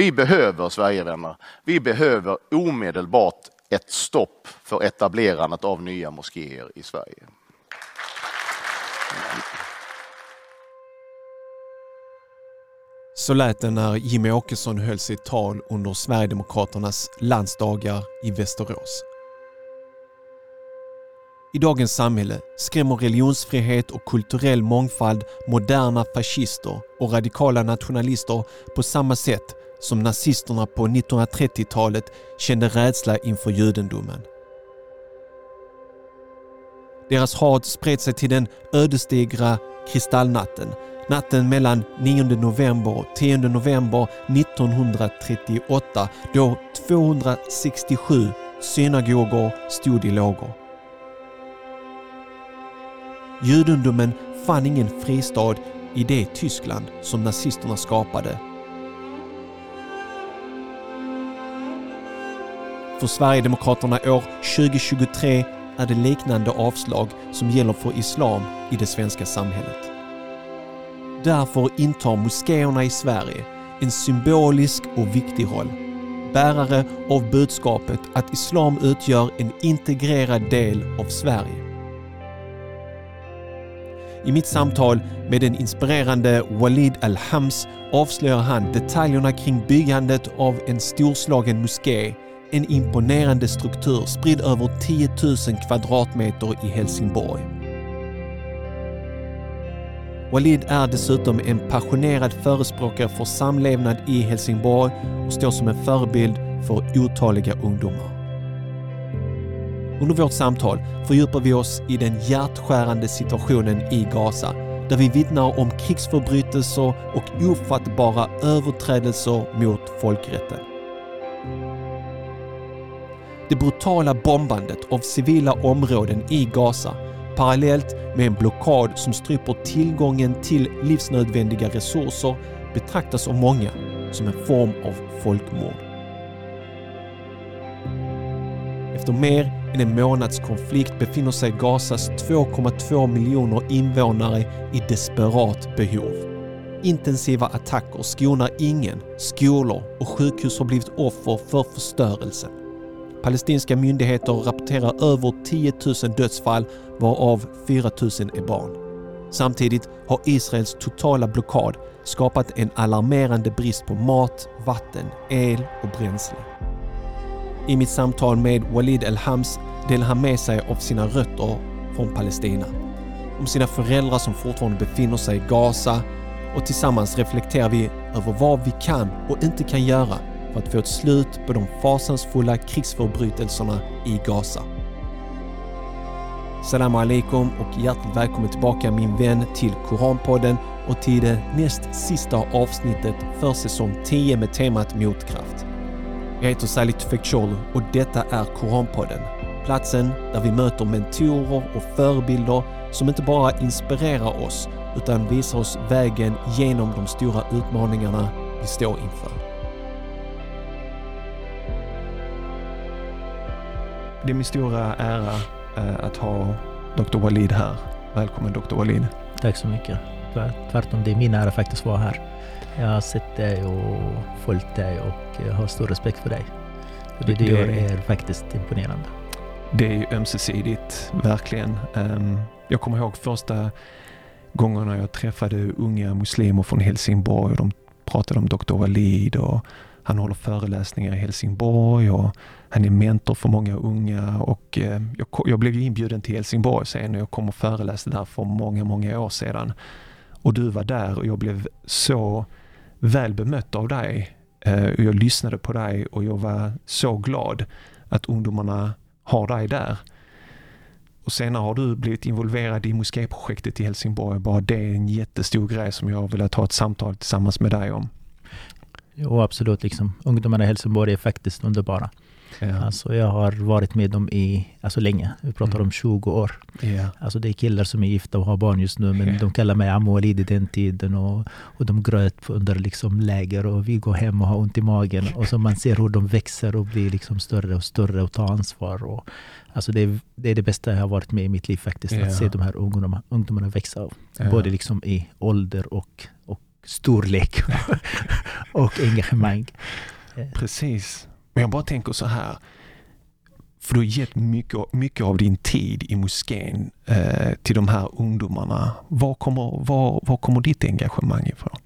Vi behöver, Sverigevänner, vi behöver omedelbart ett stopp för etablerandet av nya moskéer i Sverige. Så lät det när Jimmy Åkesson höll sitt tal under Sverigedemokraternas landsdagar i Västerås. I dagens samhälle skrämmer religionsfrihet och kulturell mångfald moderna fascister och radikala nationalister på samma sätt som nazisterna på 1930-talet kände rädsla inför judendomen. Deras hat spred sig till den ödesdigra kristallnatten, natten mellan 9 november och 10 november 1938 då 267 synagogor stod i lågor. Judendomen fann ingen fristad i det Tyskland som nazisterna skapade. För Sverigedemokraterna år 2023 är det liknande avslag som gäller för islam i det svenska samhället. Därför intar moskéerna i Sverige en symbolisk och viktig roll. Bärare av budskapet att islam utgör en integrerad del av Sverige. I mitt samtal med den inspirerande Walid Al-Hams avslöjar han detaljerna kring byggandet av en storslagen moské, en imponerande struktur spridd över 10 000 kvadratmeter i Helsingborg. Walid är dessutom en passionerad förespråkare för samlevnad i Helsingborg och står som en förebild för otaliga ungdomar. Under vårt samtal fördjupar vi oss i den hjärtskärande situationen i Gaza där vi vittnar om krigsförbrytelser och ofattbara överträdelser mot folkrätten. Det brutala bombandet av civila områden i Gaza parallellt med en blockad som stryper tillgången till livsnödvändiga resurser betraktas av många som en form av folkmord. Efter mer än en månads konflikt befinner sig Gazas 2,2 miljoner invånare i desperat behov. Intensiva attacker skonar ingen. Skolor och sjukhus har blivit offer för förstörelsen. Palestinska myndigheter rapporterar över 10 000 dödsfall varav 4 000 är barn. Samtidigt har Israels totala blockad skapat en alarmerande brist på mat, vatten, el och bränsle. I mitt samtal med Walid El-Hams delar han med sig av sina rötter från Palestina. Om sina föräldrar som fortfarande befinner sig i Gaza och tillsammans reflekterar vi över vad vi kan och inte kan göra för att få ett slut på de fasansfulla krigsförbrytelserna i Gaza. Salam alaikum och hjärtligt välkommen tillbaka min vän till Koranpodden och till det näst sista avsnittet för säsong 10 med temat motkraft. Jag heter Salih Tufekcioglu och detta är Koranpodden. Platsen där vi möter mentorer och förebilder som inte bara inspirerar oss utan visar oss vägen genom de stora utmaningarna vi står inför. Det är min stora ära eh, att ha Dr. Walid här. Välkommen Dr. Walid. Tack så mycket. Tvärtom, det är min ära faktiskt att vara här. Jag har sett dig och följt dig och jag har stor respekt för dig. Det du gör är faktiskt imponerande. Det är ju ömsesidigt, verkligen. Ehm, jag kommer ihåg första gångerna jag träffade unga muslimer från Helsingborg och de pratade om Dr. Walid och han håller föreläsningar i Helsingborg och han är mentor för många unga och eh, jag, jag blev inbjuden till Helsingborg sen och jag kom och föreläste där för många, många år sedan. Och du var där och jag blev så väl bemött av dig. Eh, jag lyssnade på dig och jag var så glad att ungdomarna har dig där. Och senare har du blivit involverad i mosképrojektet i Helsingborg. Bara det är en jättestor grej som jag vill ha ett samtal tillsammans med dig om. Jo, absolut. Liksom. Ungdomarna i Helsingborg är faktiskt underbara. Ja. Alltså jag har varit med dem i, alltså länge, vi pratar mm. om 20 år. Ja. Alltså det är killar som är gifta och har barn just nu, men ja. de kallar mig Amo Walid i den tiden. Och, och de gröt under liksom läger och vi går hem och har ont i magen. Och så man ser hur de växer och blir liksom större och större och tar ansvar. Och, alltså det, är, det är det bästa jag har varit med i mitt liv faktiskt, att se de här ungdomarna, ungdomarna växa. Både liksom i ålder och, och storlek och engagemang. Precis. Men jag bara tänker så här. För du har gett mycket, mycket av din tid i moskén eh, till de här ungdomarna. Var kommer, var, var kommer ditt engagemang ifrån?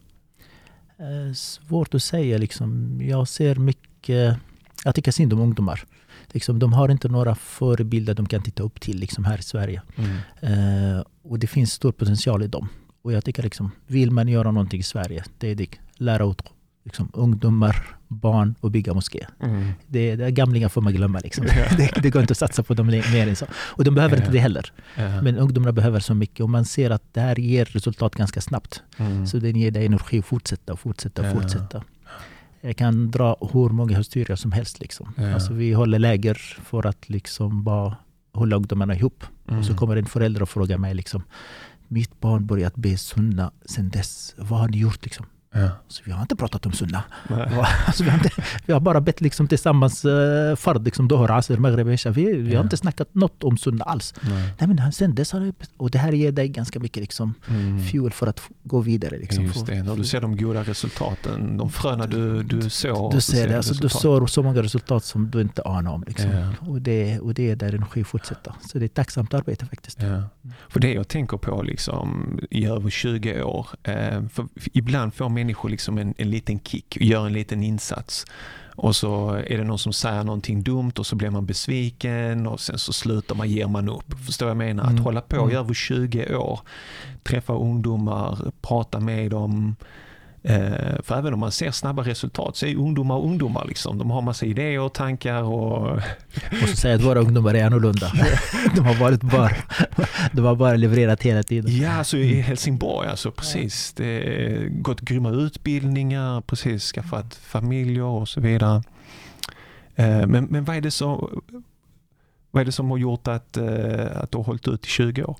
Eh, svårt att säga liksom. Jag ser mycket, jag tycker synd om ungdomar. Liksom, de har inte några förebilder de kan titta upp till liksom, här i Sverige. Mm. Eh, och det finns stor potential i dem. Och jag tycker liksom, vill man göra någonting i Sverige, det är det. Lära ut liksom, ungdomar, barn och bygga moské. Mm. Det, det, gamlingar får man glömma. Liksom. det, det, går inte att satsa på dem mer än så. Och de behöver yeah. inte det heller. Yeah. Men ungdomarna behöver så mycket och man ser att det här ger resultat ganska snabbt. Mm. Så det ger dig energi att fortsätta och fortsätta och yeah. fortsätta. Jag kan dra hur många historier som helst. Liksom. Alltså, vi håller läger för att liksom bara hålla ungdomarna ihop. Mm. Och så mm. kommer en förälder och frågar mig liksom, mitt barn börjat be sunna sen dess. Vad har ni gjort? Liksom? Ja. Så vi har inte pratat om sunna. Alltså vi, har inte, vi har bara bett liksom tillsammans uh, fard, liksom Dohor, Asr, Maghreb, Isha. Vi, vi ja. har inte snackat något om sunna alls. Nej. Nej men sen dess har det, och det här ger dig ganska mycket liksom, mm. fuel för att gå vidare. Liksom, Just det, när du ser de goda resultaten, de fröna du, du sår. Du ser det, alltså, du sår så många resultat som du inte anar om. Liksom. Ja. Och, det, och det är där energi fortsätter. Så det är ett tacksamt arbete faktiskt. Ja. För det jag tänker på liksom, i över 20 år, eh, för ibland får människor liksom en, en liten kick, gör en liten insats. Och så är det någon som säger någonting dumt och så blir man besviken och sen så slutar man, ger man upp. Förstår jag menar? Att mm. hålla på i mm. över 20 år, träffa ungdomar, prata med dem, för även om man ser snabba resultat så är ungdomar ungdomar. Liksom. De har massa idéer och tankar. Och... Jag måste säga att våra ungdomar är annorlunda. De har varit bara, de har bara levererat hela tiden. Ja, alltså i Helsingborg, alltså, precis. Det är gått grymma utbildningar, precis, skaffat familjer och så vidare. Eh, men, men vad, är det som, vad är det som har gjort att, eh, att du har hållit ut i 20 år?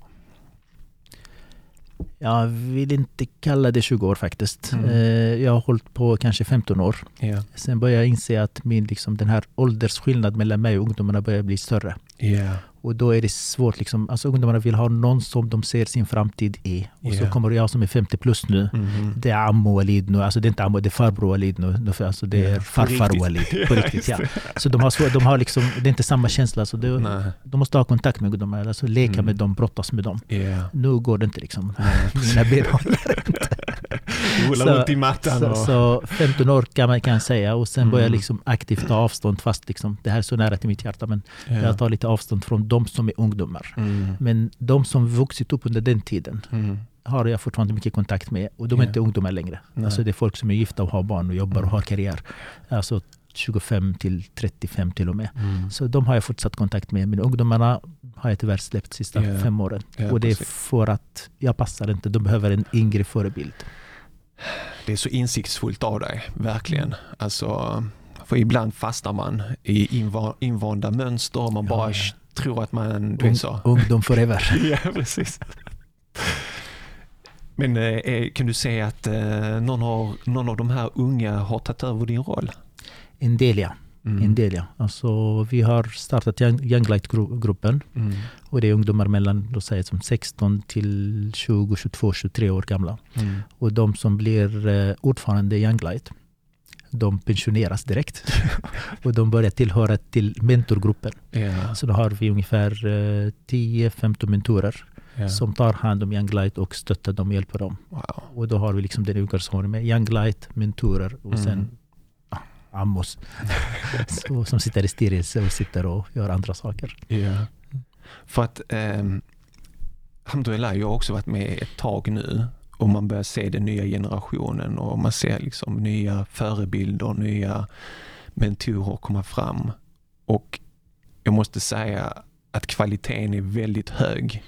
Jag vill inte kalla det 20 år faktiskt. Mm. Eh, jag har hållit på kanske 15 år. Yeah. Sen började jag inse att min, liksom, den här åldersskillnaden mellan mig och ungdomarna börjar bli större. Yeah. Och då är det svårt. Liksom, alltså ungdomarna vill ha någon som de ser sin framtid i. Och yeah. så kommer jag som är 50 plus nu. Mm. Det är Ammo Walid nu. Alltså det är inte Ammo, det är farbror Walid nu. Alltså det är yeah. farfar Walid. På riktigt, ja. Så de har, svår, de har liksom, det är inte samma känsla. Så det, de måste ha kontakt med ungdomarna. Alltså leka mm. med dem, brottas med dem. Yeah. Nu går det inte liksom. Mina ben håller inte. Rulla runt i mattan. Så, så 15 år kan man kan säga. Och sen mm. börjar jag liksom aktivt ta avstånd. Fast liksom, det här är så nära till mitt hjärta. Men jag tar lite avstånd från de som är ungdomar. Mm. Men de som vuxit upp under den tiden mm. har jag fortfarande mycket kontakt med. Och de är yeah. inte ungdomar längre. Alltså det är folk som är gifta och har barn och jobbar och har karriär. Alltså 25 till 35 till och med. Mm. Så de har jag fortsatt kontakt med. Men ungdomarna har jag tyvärr släppt de sista yeah. fem åren. Yeah, och det är för att jag passar inte. De behöver en yngre förebild. Det är så insiktsfullt av dig, verkligen. Alltså, för ibland fastnar man i invanda mönster. Man bara ja, tror att man... Du är så. Ungdom forever. ja, precis. Men eh, kan du säga att eh, någon, har, någon av de här unga har tagit över din roll? En del ja. Mm. En del ja. Alltså, vi har startat Young Light-gruppen. Mm. Och det är ungdomar mellan låt säga, som 16 till 20, 22, 23 år gamla. Mm. Och de som blir eh, ordförande i Young Light de pensioneras direkt. och de börjar tillhöra till mentorgruppen. Yeah. Så då har vi ungefär 10-15 eh, mentorer yeah. som tar hand om Young Light och stöttar dem och hjälper dem. Wow. Och då har vi liksom den organisationen med Young Light, mentorer och mm. sen Amos så, som sitter i styrelse och sitter och gör andra saker. Yeah. För att um, Alhamdulillah, jag har också varit med ett tag nu och man börjar se den nya generationen och man ser liksom nya förebilder, nya mentorer komma fram. Och jag måste säga att kvaliteten är väldigt hög.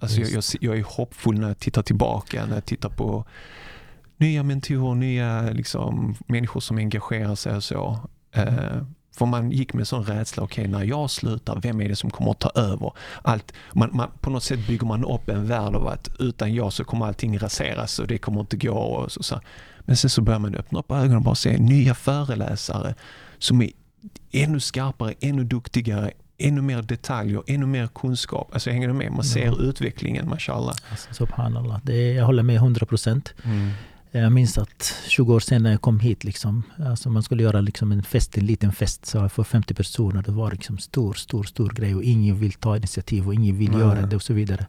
Alltså jag, jag, jag är hoppfull när jag tittar tillbaka, när jag tittar på nya mentorer, nya liksom, människor som engagerar sig och så. Uh, för man gick med sån rädsla, okej okay, när jag slutar, vem är det som kommer att ta över? Allt, man, man, på något sätt bygger man upp en värld av att utan jag så kommer allting raseras och det kommer inte gå. Och så, så. Men sen så börjar man öppna upp ögonen och bara se nya föreläsare som är ännu skarpare, ännu duktigare, ännu mer detaljer, ännu mer kunskap. Alltså hänger du med? Man ser ja. utvecklingen, mashallah. Alltså, subhanallah. Det, jag håller med 100 procent. Mm. Jag minns att 20 år sedan när jag kom hit, liksom, alltså man skulle göra liksom en fest, en liten fest så för 50 personer. Det var liksom stor, stor, stor grej och ingen vill ta initiativ och ingen vill Nej. göra det och så vidare.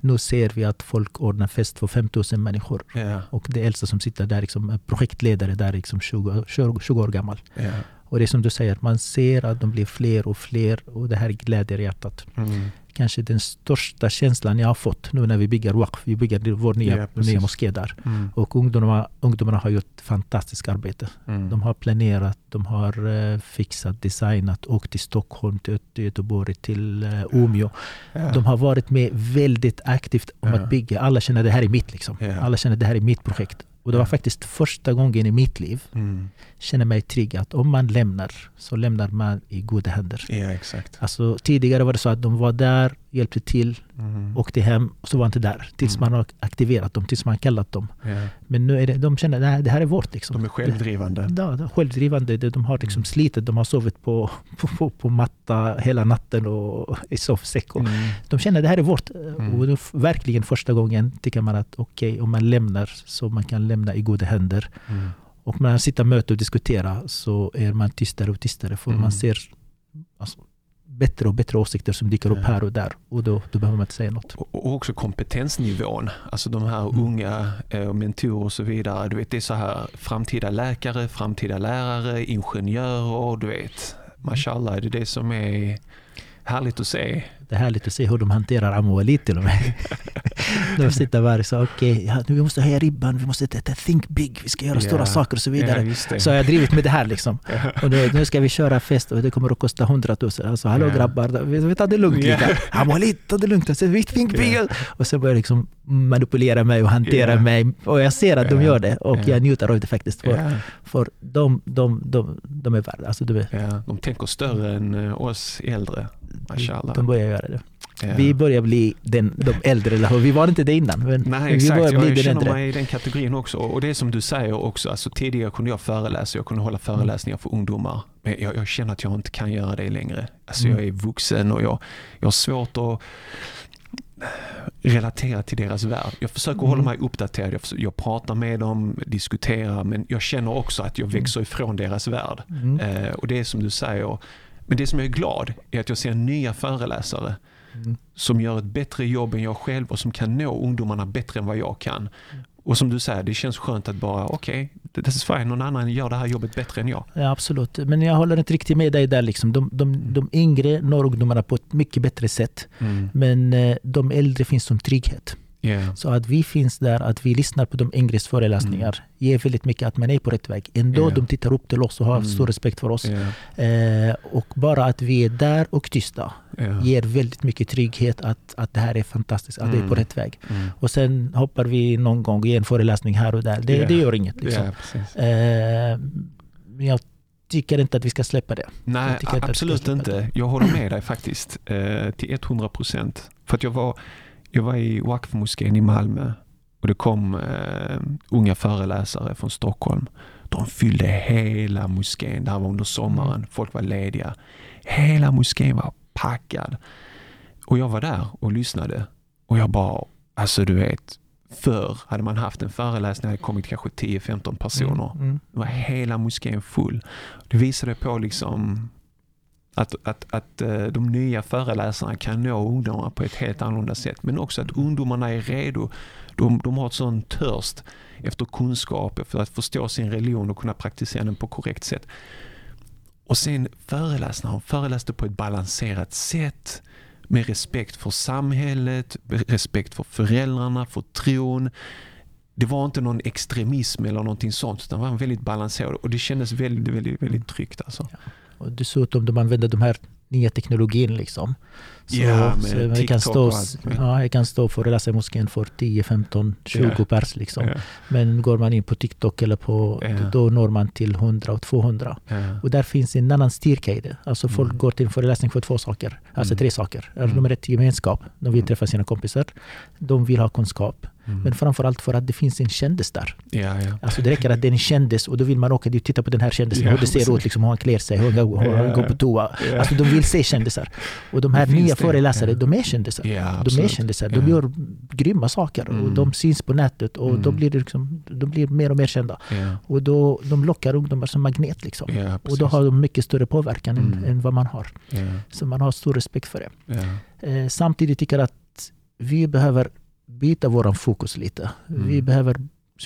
Nu ser vi att folk ordnar fest för 5000 människor. Yeah. Och det äldsta som sitter där liksom, projektledare där liksom 20, 20, 20 år gammal. Yeah. Och det är som du säger, man ser att de blir fler och fler och det här gläder hjärtat. Mm kanske den största känslan jag har fått nu när vi bygger Waqf. Vi bygger vår nya, ja, nya moské där. Mm. Och ungdomarna, ungdomarna har gjort fantastiskt arbete. Mm. De har planerat, de har uh, fixat, designat, åkt till Stockholm, till Göteborg, till uh, Umeå. Ja. De har varit med väldigt aktivt om ja. att bygga. Alla känner det här är mitt. Liksom. Alla känner att det här är mitt projekt. Och det var faktiskt första gången i mitt liv mm. känner mig trygg att om man lämnar så lämnar man i goda händer. Ja, exakt. Alltså, tidigare var det så att de var där, hjälpte till, mm. åkte hem och så var inte där. Tills mm. man har aktiverat dem, tills man kallat dem. Ja. Men nu är det, de känner att det här är vårt. Liksom. De är självdrivande. Ja, de självdrivande. De har liksom mm. slitit, de har sovit på, på, på, på matta hela natten och i sovsäck. Mm. De känner att det här är vårt. Mm. Och verkligen första gången tycker man att okej, okay, om man lämnar så man kan lämna i goda händer. Mm. Och när man sitter möte och diskuterar så är man tystare och tystare. För mm. man ser alltså, bättre och bättre åsikter som dyker upp här och där. Och då, då behöver man inte säga något. Och också kompetensnivån. Alltså de här mm. unga eh, mentorer och så vidare. Du vet, det är så här framtida läkare, framtida lärare, ingenjörer. Du vet, mashallah, det är det som är härligt att se. Det är härligt att se hur de hanterar Amoalit till och med. de sitter där och säger okej, okay, ja, vi måste höja ribban, vi måste think big, vi ska göra yeah. stora saker och så vidare. Yeah, så jag har drivit med det här liksom. och nu, nu, ska vi köra fest och det kommer att kosta 100 000. Alltså hallå yeah. grabbar, vi, vi tar det lugnt yeah. lite. Amoalit, ta det lugnt. Alltså, vi think big. Och så börjar liksom manipulera mig och hantera mig. Och jag ser att de gör det och jag njuter av det faktiskt. För, för de, de, de, de är värda. Alltså, de, är, de tänker större än eh, oss äldre. Mashallah. De börjar göra det. Yeah. Vi börjar bli den, de äldre, eller Vi var inte det innan. Men Nej, exakt. Vi börjar bli jag känner äldre. mig i den kategorin också. Och det är som du säger också, alltså, tidigare kunde jag föreläsa, jag kunde hålla föreläsningar för ungdomar. Men jag, jag känner att jag inte kan göra det längre. Alltså mm. jag är vuxen och jag, jag har svårt att relatera till deras värld. Jag försöker mm. hålla mig uppdaterad, jag, försöker, jag, pratar med dem, diskuterar, men jag känner också att jag mm. växer ifrån deras värld. Mm. Eh, och det är som du säger, men det som jag är glad är att jag ser nya föreläsare mm. som gör ett bättre jobb än jag själv och som kan nå ungdomarna bättre än vad jag kan. Mm. Och som du säger, det känns skönt att bara, okej, okay, this is fine, någon annan gör det här jobbet bättre än jag. Ja, absolut. Men jag håller inte riktigt med dig där. Liksom. De, de, de yngre når ungdomarna på ett mycket bättre sätt. Mm. Men eh, de äldre finns som trygghet. Yeah. Så att vi finns där, att vi lyssnar på de yngres föreläsningar mm. ger väldigt mycket att man är på rätt väg. Ändå yeah. de tittar upp till oss och har mm. stor respekt för oss. Yeah. Eh, och bara att vi är där och tysta ger väldigt mycket trygghet att, att det här är fantastiskt, att mm. det är på mm. rätt väg. Mm. Och sen hoppar vi någon gång i en föreläsning här och där. Det, det gör inget. Liksom. eh, jag tycker inte att vi ska släppa det. Nej, absolut inte. Jag håller med dig faktiskt eh, till 100 procent. För att jag var jag var i Waqf-moskén i Malmö och det kom eh, unga föreläsare från Stockholm. De fyllde hela moskén. Det här var under sommaren. Mm. Folk var lediga. Hela moskén var packad. Och jag var där och lyssnade. Och jag bara, alltså du vet, förr hade man haft en föreläsning, hade kommit kanske 10-15 personer. Mm, mm. Det var hela moskén full. Det visade på liksom att, att, att eh, de nya föreläsarna kan nå ungdomar på ett helt annorlunda sätt. Men också att ungdomarna är redo. De, de har ett sån törst efter kunskap, för att förstå sin religion och kunna praktisera den på korrekt sätt. Och sen föreläsarna, föreläste på ett balanserat sätt med respekt för samhället, respekt för föräldrarna, för tron. Det var inte någon extremism eller någonting sånt, utan det var väldigt balanserat och det kändes väldigt, väldigt, väldigt tryggt. Alltså. Ja. Och dessutom de använder de här nya teknologin liksom. Så, yeah, så jag, kan stå, ja, jag kan stå och föreläsa i moskén för 10, 15, 20 yeah. pers. Liksom. Yeah. Men går man in på TikTok eller på, yeah. då når man till 100 och 200. Och där finns en annan styrka i det. Alltså folk mm. går till en föreläsning för två saker. Alltså mm. tre saker. Mm. Är rätt gemenskap. De vill mm. träffa sina kompisar. De vill ha kunskap. Mm. Men framförallt för att det finns en kändis där. Ja, ja. Alltså det räcker att det är en kändis och då vill man åka dit och titta på den här kändisen. Ja, hur det ser ut, liksom, hur han klär sig, hur han går, på toa. Ja. Alltså de vill se kändisar. Och de här nya föreläsare, ja. de är kändisar. Ja, de är kändisar. De gör grymma saker och mm. de syns på nätet och mm. de, blir liksom, de blir mer och mer kända. Och då, de lockar ungdomar som magnet. Liksom. och då har de mycket större påverkan än, mm. än vad man har. Så man har stor respekt för det. Eh, samtidigt tycker jag att vi behöver byta vår fokus lite. Mm. Vi behöver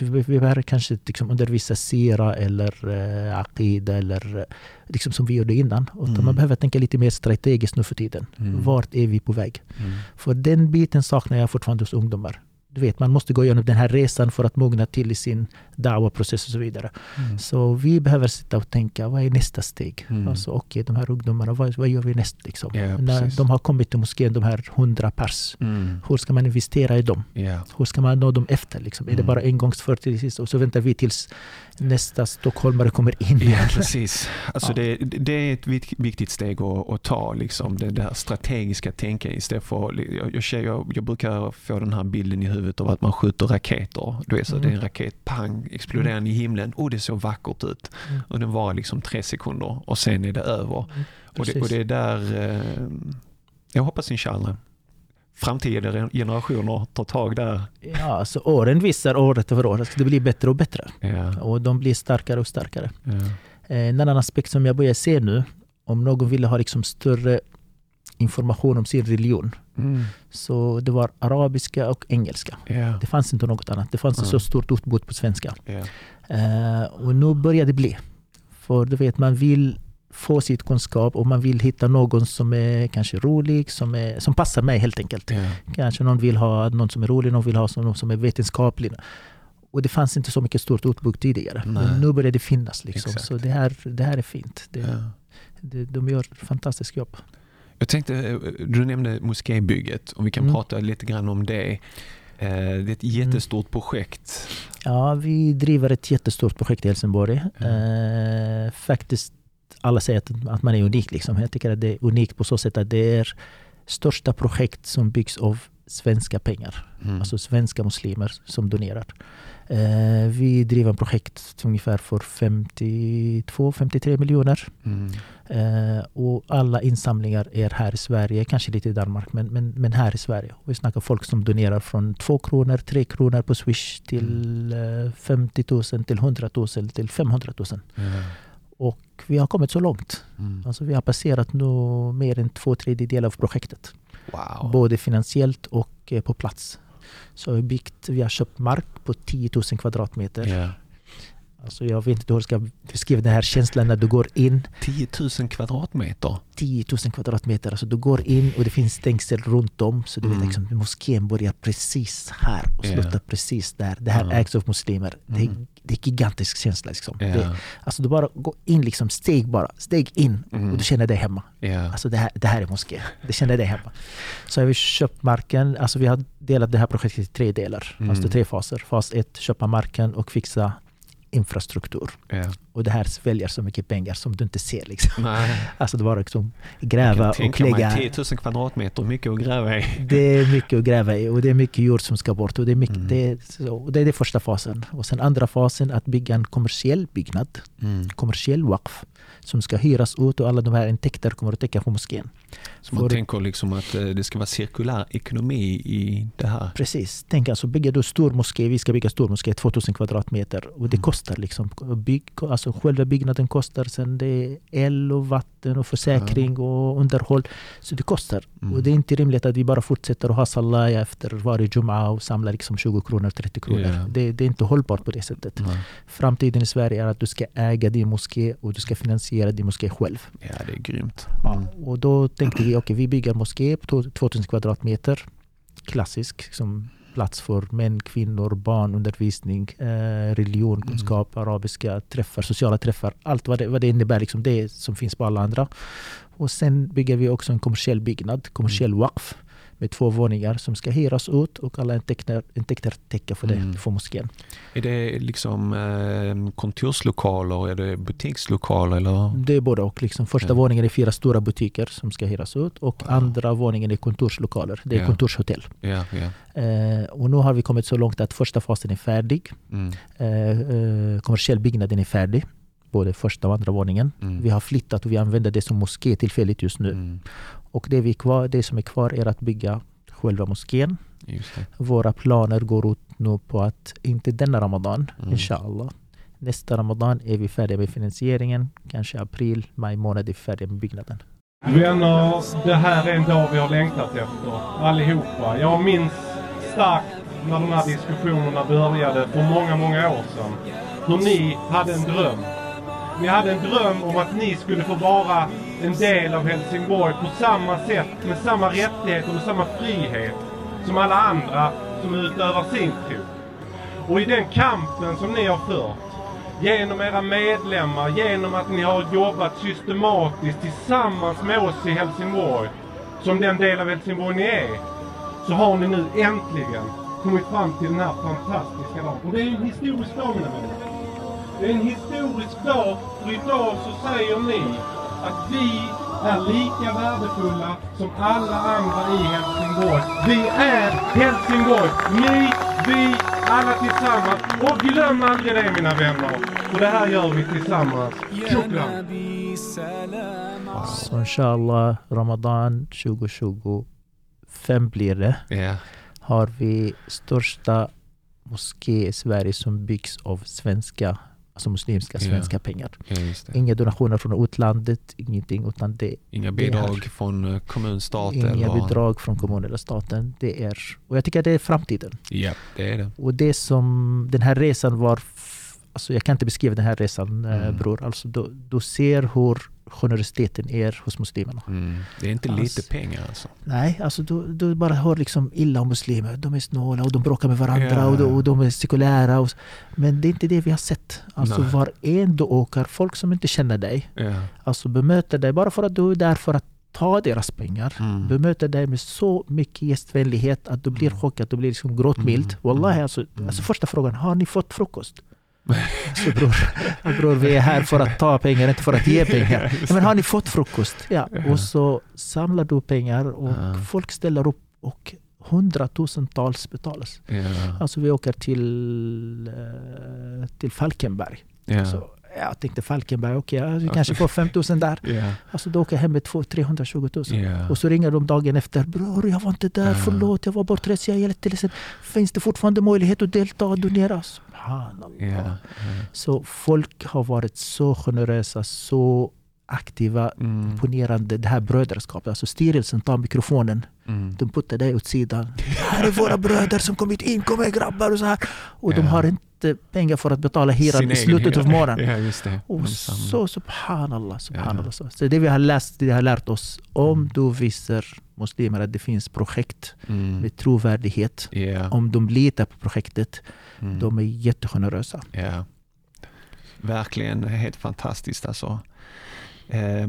vi, vi behöver kanske liksom undervisa sira eller eh, aqida eller eh, liksom som vi gjorde innan. Mm. Man behöver tänka lite mer strategiskt nu för tiden. Mm. Vart är vi på väg? Mm. För den biten saknar jag fortfarande hos ungdomar du vet, man måste gå igenom den här resan för att mogna till i sin dawa-process och så vidare. Mm. Så vi behöver sitta och tänka, vad är nästa steg? Mm. Alltså, Okej, okay, de här ungdomarna, vad, vad gör vi näst? Liksom? Yeah, När precis. de har kommit till moskén, de här hundra pers, mm. hur ska man investera i dem? Yeah. Hur ska man nå dem efter? Liksom? Är det mm. bara engångsföreteelse och så väntar vi tills nästa stockholmare kommer in? Ja, precis. Alltså ja. det, det, är ett viktigt steg att, att ta, liksom. det, det här strategiska istället för, jag, jag, jag brukar få den här bilden i huvudet huvudet av att man skjuter raketer. Du vet, så mm. Det är en raket, pang, exploderande mm. i himlen. Och det såg vackert ut. Mm. Och den var liksom tre sekunder och sen är det över. Mm. Och, det, och det är där, eh, jag hoppas inshallah, framtida generationer tar tag där. Ja, alltså åren visar året för år att det blir bättre och bättre. Ja. Och de blir starkare och starkare. Eh, en annan aspekt som jag börjar se nu, om någon ville ha liksom större information om sin religion. Mm. Så det var arabiska och engelska. Yeah. Det fanns inte något annat. Det fanns mm. så stort utbud på svenska. Yeah. Uh, och nu börjar det bli. För du vet, man vill få sitt kunskap och man vill hitta någon som är kanske rolig, som, är, som passar mig helt enkelt. Yeah. Kanske någon vill ha någon som är rolig, någon vill ha någon som är vetenskaplig. Och det fanns inte så mycket stort utbud tidigare. Nej. Men nu börjar det finnas. Liksom. Så det här, det här är fint. Det, ja. det, de gör ett fantastiskt jobb. Jag tänkte, eh, du nämnde moskébygget, om vi kan mm. prata lite grann om det. Eh, det är ett jättestort mm. projekt. Ja, vi driver ett jättestort projekt i Helsingborg. Mm. faktiskt, alla säger att, att man är unik. Liksom. Jag tycker att det är unikt på så sätt att det är största projekt som byggs av svenska pengar. Mm. Alltså svenska muslimer som donerar. Eh, vi driver ett projekt ungefär för 52-53 miljoner. Mm. Eh, och alla insamlingar är här i Sverige, kanske lite i Danmark, men, men, men här i Sverige. Vi snackar folk som donerar från 2 kronor, 3 kronor på Swish till mm. 50 000, till 100 000, till 500 000. Mm. Och vi har kommit så långt. Mm. Alltså vi har passerat nu mer än två tredjedelar av projektet. Wow. Både finansiellt och eh, på plats. Så vi byggt, vi har köpt mark på 10 000 kvadratmeter. Yeah. Alltså jag vet inte hur jag ska beskriva den här känslan när du går in. 10 000 kvadratmeter? 10 000 kvadratmeter. Alltså du går in och det finns stängsel runt om. Så du mm. vet liksom, moskén börjar precis här och slutar yeah. precis där. Det här mm. ägs av muslimer. Mm. Det, är, det är gigantisk känsla. Liksom. Yeah. Det, alltså du bara går in liksom steg bara. Steg in mm. och du känner dig hemma. Yeah. Alltså det här, det här är moskén. Du känner dig hemma. Så har vi köpt marken. Alltså vi har delat det här projektet i tre delar. Mm. Alltså tre faser. Fas ett, köpa marken och fixa infrastruktur. Yeah. Och det här sväljer så mycket pengar som du inte ser. Liksom. Nej. Alltså det var liksom gräva och lägga... Mig 10 000 kvadratmeter, mycket att gräva i. Det är mycket att gräva i och det är mycket jord som ska bort. Och det, är mycket, mm. det, så, och det är den första fasen. Och sen andra fasen att bygga en kommersiell byggnad. Mm. Kommersiell waqf som ska hyras ut och alla de här intäkter kommer att täcka på moskén. Så man tänker liksom att eh, det ska vara cirkulär ekonomi i det här? Precis. Tänk alltså, bygger du stor moské, vi ska bygga stor moské, 2000 kvadratmeter och det mm. kostar liksom. Bygg, alltså själva byggnaden kostar, sen det är el och vatten och försäkring ja. och underhåll. Så det kostar. Mm. Och det är inte rimligt att vi bara fortsätter att ha salaya efter varje jum'a och samlar liksom 20 kronor, 30 kronor. Yeah. Det, det, är inte hållbart på det sättet. Nej. Framtiden i Sverige är att du ska äga din moské och du ska finansiera din moské själv. Ja, det är grymt. Mm. Ja, och då tänkte vi, okej okay, vi bygger moské på 2000 kvadratmeter. Klassisk, liksom plats för män, kvinnor, barn, undervisning, eh, religion, mm. kunskap, mm. arabiska träffar, sociala träffar. Allt vad det, vad det innebär, liksom det som finns på alla andra. Och sen bygger vi också en kommersiell byggnad, kommersiell mm. waqf. Med två våningar som ska hyras ut och alla intäkter, intäkter täcker för det Mm. för moskén. Är det liksom eh, kontorslokaler, är det butikslokaler eller? Det är både och. Liksom. Första Ja. våningen är fyra stora butiker som ska hyras ut och Wow. andra våningen är kontorslokaler. Det är Ja. kontorshotell. Ja, ja. Eh, och nu har vi kommit så långt att första fasen är färdig. Mm, Eh, eh, kommersiell byggnaden är färdig. Både första och andra våningen. mm, Vi har flyttat och vi använder det som moské tillfälligt just nu. mm, Och det, vi är kvar, det som är kvar är att bygga själva moskén. just det. Våra planer går ut nu på att, inte denna Ramadan, Mm. inshallah. Nästa Ramadan är vi färdiga med finansieringen. Kanske april, maj månad är vi färdiga med byggnaden. Vänner, det här är en dag vi har längtat efter. Allihopa. Jag minns starkt när de här diskussionerna började för många, många år sedan. Hur ni hade en dröm. Ni hade en dröm om att ni skulle få vara en del av Helsingborg på samma sätt, med samma rättigheter, med samma frihet som alla andra som utövar sin tro. Och i den kampen som ni har fört, genom era medlemmar, genom att ni har jobbat systematiskt tillsammans med oss i Helsingborg, som den del av Helsingborg ni är, så har ni nu äntligen kommit fram till den här fantastiska dagen. Och det är en historisk dag mina vänner. Det är en historisk dag, för idag så säger ni att vi är lika värdefulla som alla andra i Helsingborg. Vi är Helsingborg! Ni, vi, alla tillsammans. Och glöm aldrig det mina vänner. För det här gör vi tillsammans. Shukran! Så inshallah, Ramadan 2025 blir det. Ja, Har vi största moské i Sverige som byggs av svenska, alltså muslimska Ja. svenska pengar. ja, just det. Inga donationer från utlandet, ingenting. Utan det Inga det är- bidrag från eh, kommun, stat Inga eller? bidrag från kommunen eller staten. Det är, och jag tycker att det är framtiden. Ja, det är det. Och det som den här resan var, alltså jag kan inte beskriva den här resan eh, Mm. bror. Alltså du, du ser hur generositeten är hos muslimerna. Mm. Det är inte Alltså- lite pengar alltså. Nej, alltså du, du bara hör liksom illa om muslimer. De är snåla och de bråkar med varandra Ja. och, de, och de är sekulära. Och, men det är inte det vi har sett. Alltså Nej. var en du åker, folk som inte känner dig, Ja. alltså bemöter dig bara för att du är där för att ta deras pengar. Mm. Bemöter dig med så mycket gästvänlighet att du blir Mm. chockad, du blir liksom gråtmild. Mm. Wallahi, alltså, Mm. alltså första frågan, har ni fått frukost? Alltså bror, bror, vi är här för att ta pengar, inte för att ge pengar. Ja, men har ni fått frukost? Ja. Och så samlar du pengar och Ja. folk ställer upp och hundratusentals betalas. Ja. Alltså vi åker till, eh, till Falkenberg. Ja. Så jag tänkte Falkenberg, okej, okay, vi kanske får 5000 där. Ja. Alltså då åker jag hem med 200 320 000. Ja. Och så ringer de dagen efter. Bror, jag var inte där. Ja. Förlåt, jag var bortrest. Jag är jätteledsen. Finns det fortfarande möjlighet att delta och donera? Subhanallah. Ja. Ja. Så folk har varit så generösa, så aktiva, Mm. imponerande. Det här brödraskapet. Alltså styrelsen tar mikrofonen. Mm. De puttar dig åt sidan. Här är våra bröder som kommit in. Kom igen grabbar! Och, så här. och de Ja. har inte pengar för att betala hyran Sin i slutet av månaden. Ja, just det. Och De så subhanallah, subhanallah. Så. så det vi har läst, det vi har lärt oss. Om Mm. du visar muslimer att det finns projekt Mm. med trovärdighet. Ja. Om de litar på projektet, Mm. de är jättegenerösa. Ja. Verkligen helt fantastiskt alltså. Eh,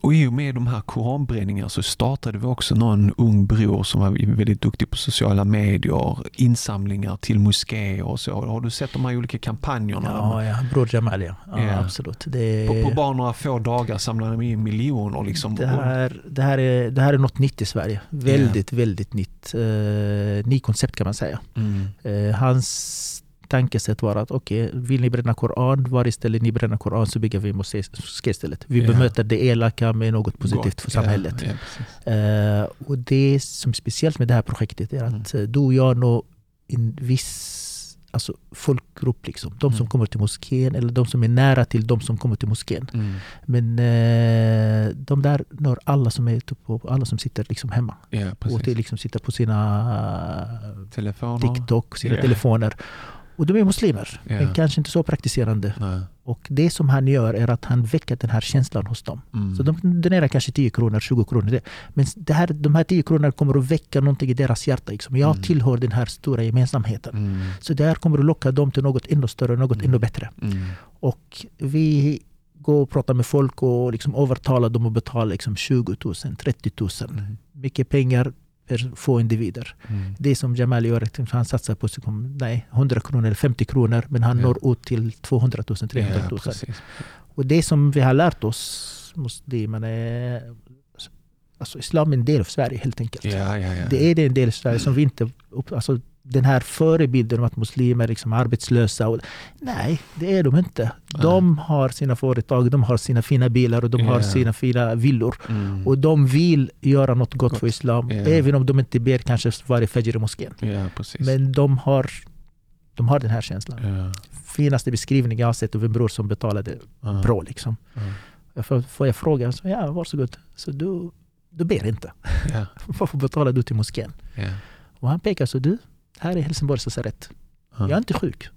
och, i och med de här koranbränningarna så startade vi också någon ung bror som var väldigt duktig på sociala medier, insamlingar till moskéer och så. Har du sett de här olika kampanjerna? Ja, ja. Bror Jamal ja. ja Ja. Absolut. Det, På, på bara några få dagar samlade de in miljoner liksom. det, här, det, här är, det här är något nytt i Sverige. Väldigt, väldigt nytt. Uh, ny koncept kan man säga. Mm. Eh, hans tankesätt var att okej, vill ni bränna Koran, var istället ni bränner Koran så bygger vi moské istället. Vi Ja. bemöter det elaka med något positivt för samhället. Ja, precis. Eh, och det som är speciellt med det här projektet är att Mm. eh, du och jag når en viss alltså, folkgrupp. Liksom. De som Mm. kommer till moskén eller de som är nära till de som kommer till moskén. Mm. Men eh, de där når alla som, är typ alla som sitter liksom hemma. Ja, Och till liksom sitter på sina Telefoner. TikTok, sina Ja. telefoner. Och de är muslimer, Ja. men kanske inte så praktiserande. Nej. Och det som han gör är att han väcker den här känslan hos dem. Mm. Så de donerar kanske 10 kronor, 20 kronor. Men det här, de här 10 kronorna kommer att väcka någonting i deras hjärta. Liksom. Jag Mm. tillhör den här stora gemensamheten. Mm. Så det här kommer att locka dem till något ännu större, något Mm. ännu bättre. Mm. Och vi går och pratar med folk och liksom övertalar dem att betala liksom 20 000, 30 000. Mm. Mycket pengar få individer. Mm. Det som Jamal gör, han satsar på nej, 100 kronor eller 50 kronor men han ja. når ut till 200 000, 300 000. Ja, och det som vi har lärt oss muslimerna är Alltså islam är en del av Sverige helt enkelt. Ja. Det är en del av Sverige som vi inte... Alltså, den här förebilden om att muslimer är liksom arbetslösa. Och, nej, det är de inte. De har sina företag, de har sina fina bilar och de yeah. har sina fina villor. Mm. Och de vill göra något gott, gott. för islam. Yeah. Även om de inte ber kanske varje fajr i moskén. Yeah, Men de har, de har den här känslan. Finaste beskrivningen jag har sett av en bror som betalade uh. bra. Liksom. Uh. Får, jag fråga? Så, ja, varsågod. Så du, du ber inte. Varför betalar du till moskén? Och han pekar så du, här är Helsingborgs lasarett. Jag är inte sjuk.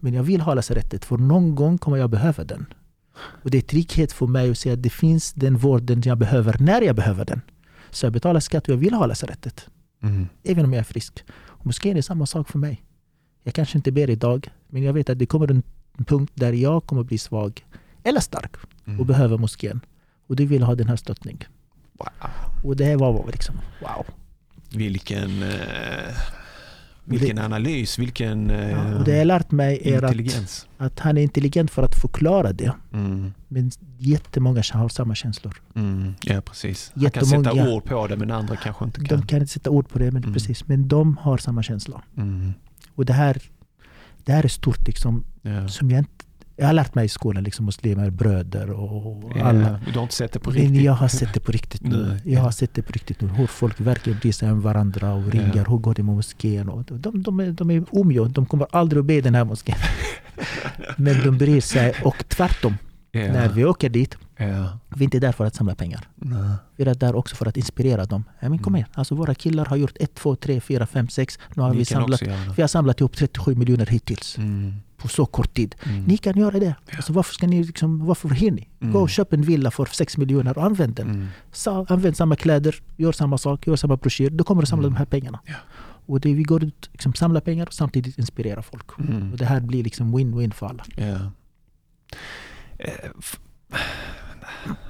Men jag vill ha lasarettet för någon gång kommer jag behöva den. Och det är trygghet för mig att se att det finns den vården jag behöver när jag behöver den. Så jag betalar skatt och jag vill ha lasarettet. Mm. Även om jag är frisk. Och moskén är samma sak för mig. Jag kanske inte ber idag, men jag vet att det kommer en punkt där jag kommer bli svag eller stark mm. och behöver moskén. Och du vill ha den här stöttningen. Wow. Och det var liksom wow. Vilken, eh, vilken analys, vilken eh, ja, och Det jag lärt mig är att, att han är intelligent för att förklara det. Mm. Men jättemånga har samma känslor. Mm. Ja, precis. Han kan sätta ord på det men andra kanske inte kan. De kan inte sätta ord på det, men, mm. precis, men de har samma känsla. Mm. Och det här, det här är stort liksom, ja. som jag inte jag har lärt mig i skolan, liksom muslimer, bröder och alla. Ja, du har inte sett det på riktigt? Men jag har sett det på riktigt nu. jag har sett det på riktigt nu. Hur folk verkligen bryr sig om varandra och ringer. Ja. Hur går det med moskén? Och de, de, är, de är omgjorda. De kommer aldrig att be den här moskén. Men de bryr sig. Och tvärtom. Yeah. När vi åker dit, yeah. vi är inte där för att samla pengar. Vi är där också för att inspirera dem. Ja, men kom mm. igen, alltså våra killar har gjort 1, 2, 3, 4, 5, 6. Nu har vi, samlat, vi har samlat ihop 37 miljoner hittills. Mm på så kort tid. Mm. Ni kan göra det. Ja. Alltså, varför, ska ni liksom, varför hinner ni? Mm. Gå och köp en villa för 6 miljoner och använd den. Mm. Så, använd samma kläder, gör samma sak, gör samma broschyr. Då kommer du samla mm. de här pengarna. Ja. Och det, vi går ut liksom, samlar pengar och samtidigt inspirerar folk. Mm. Och det här blir liksom win-win för alla. Ja.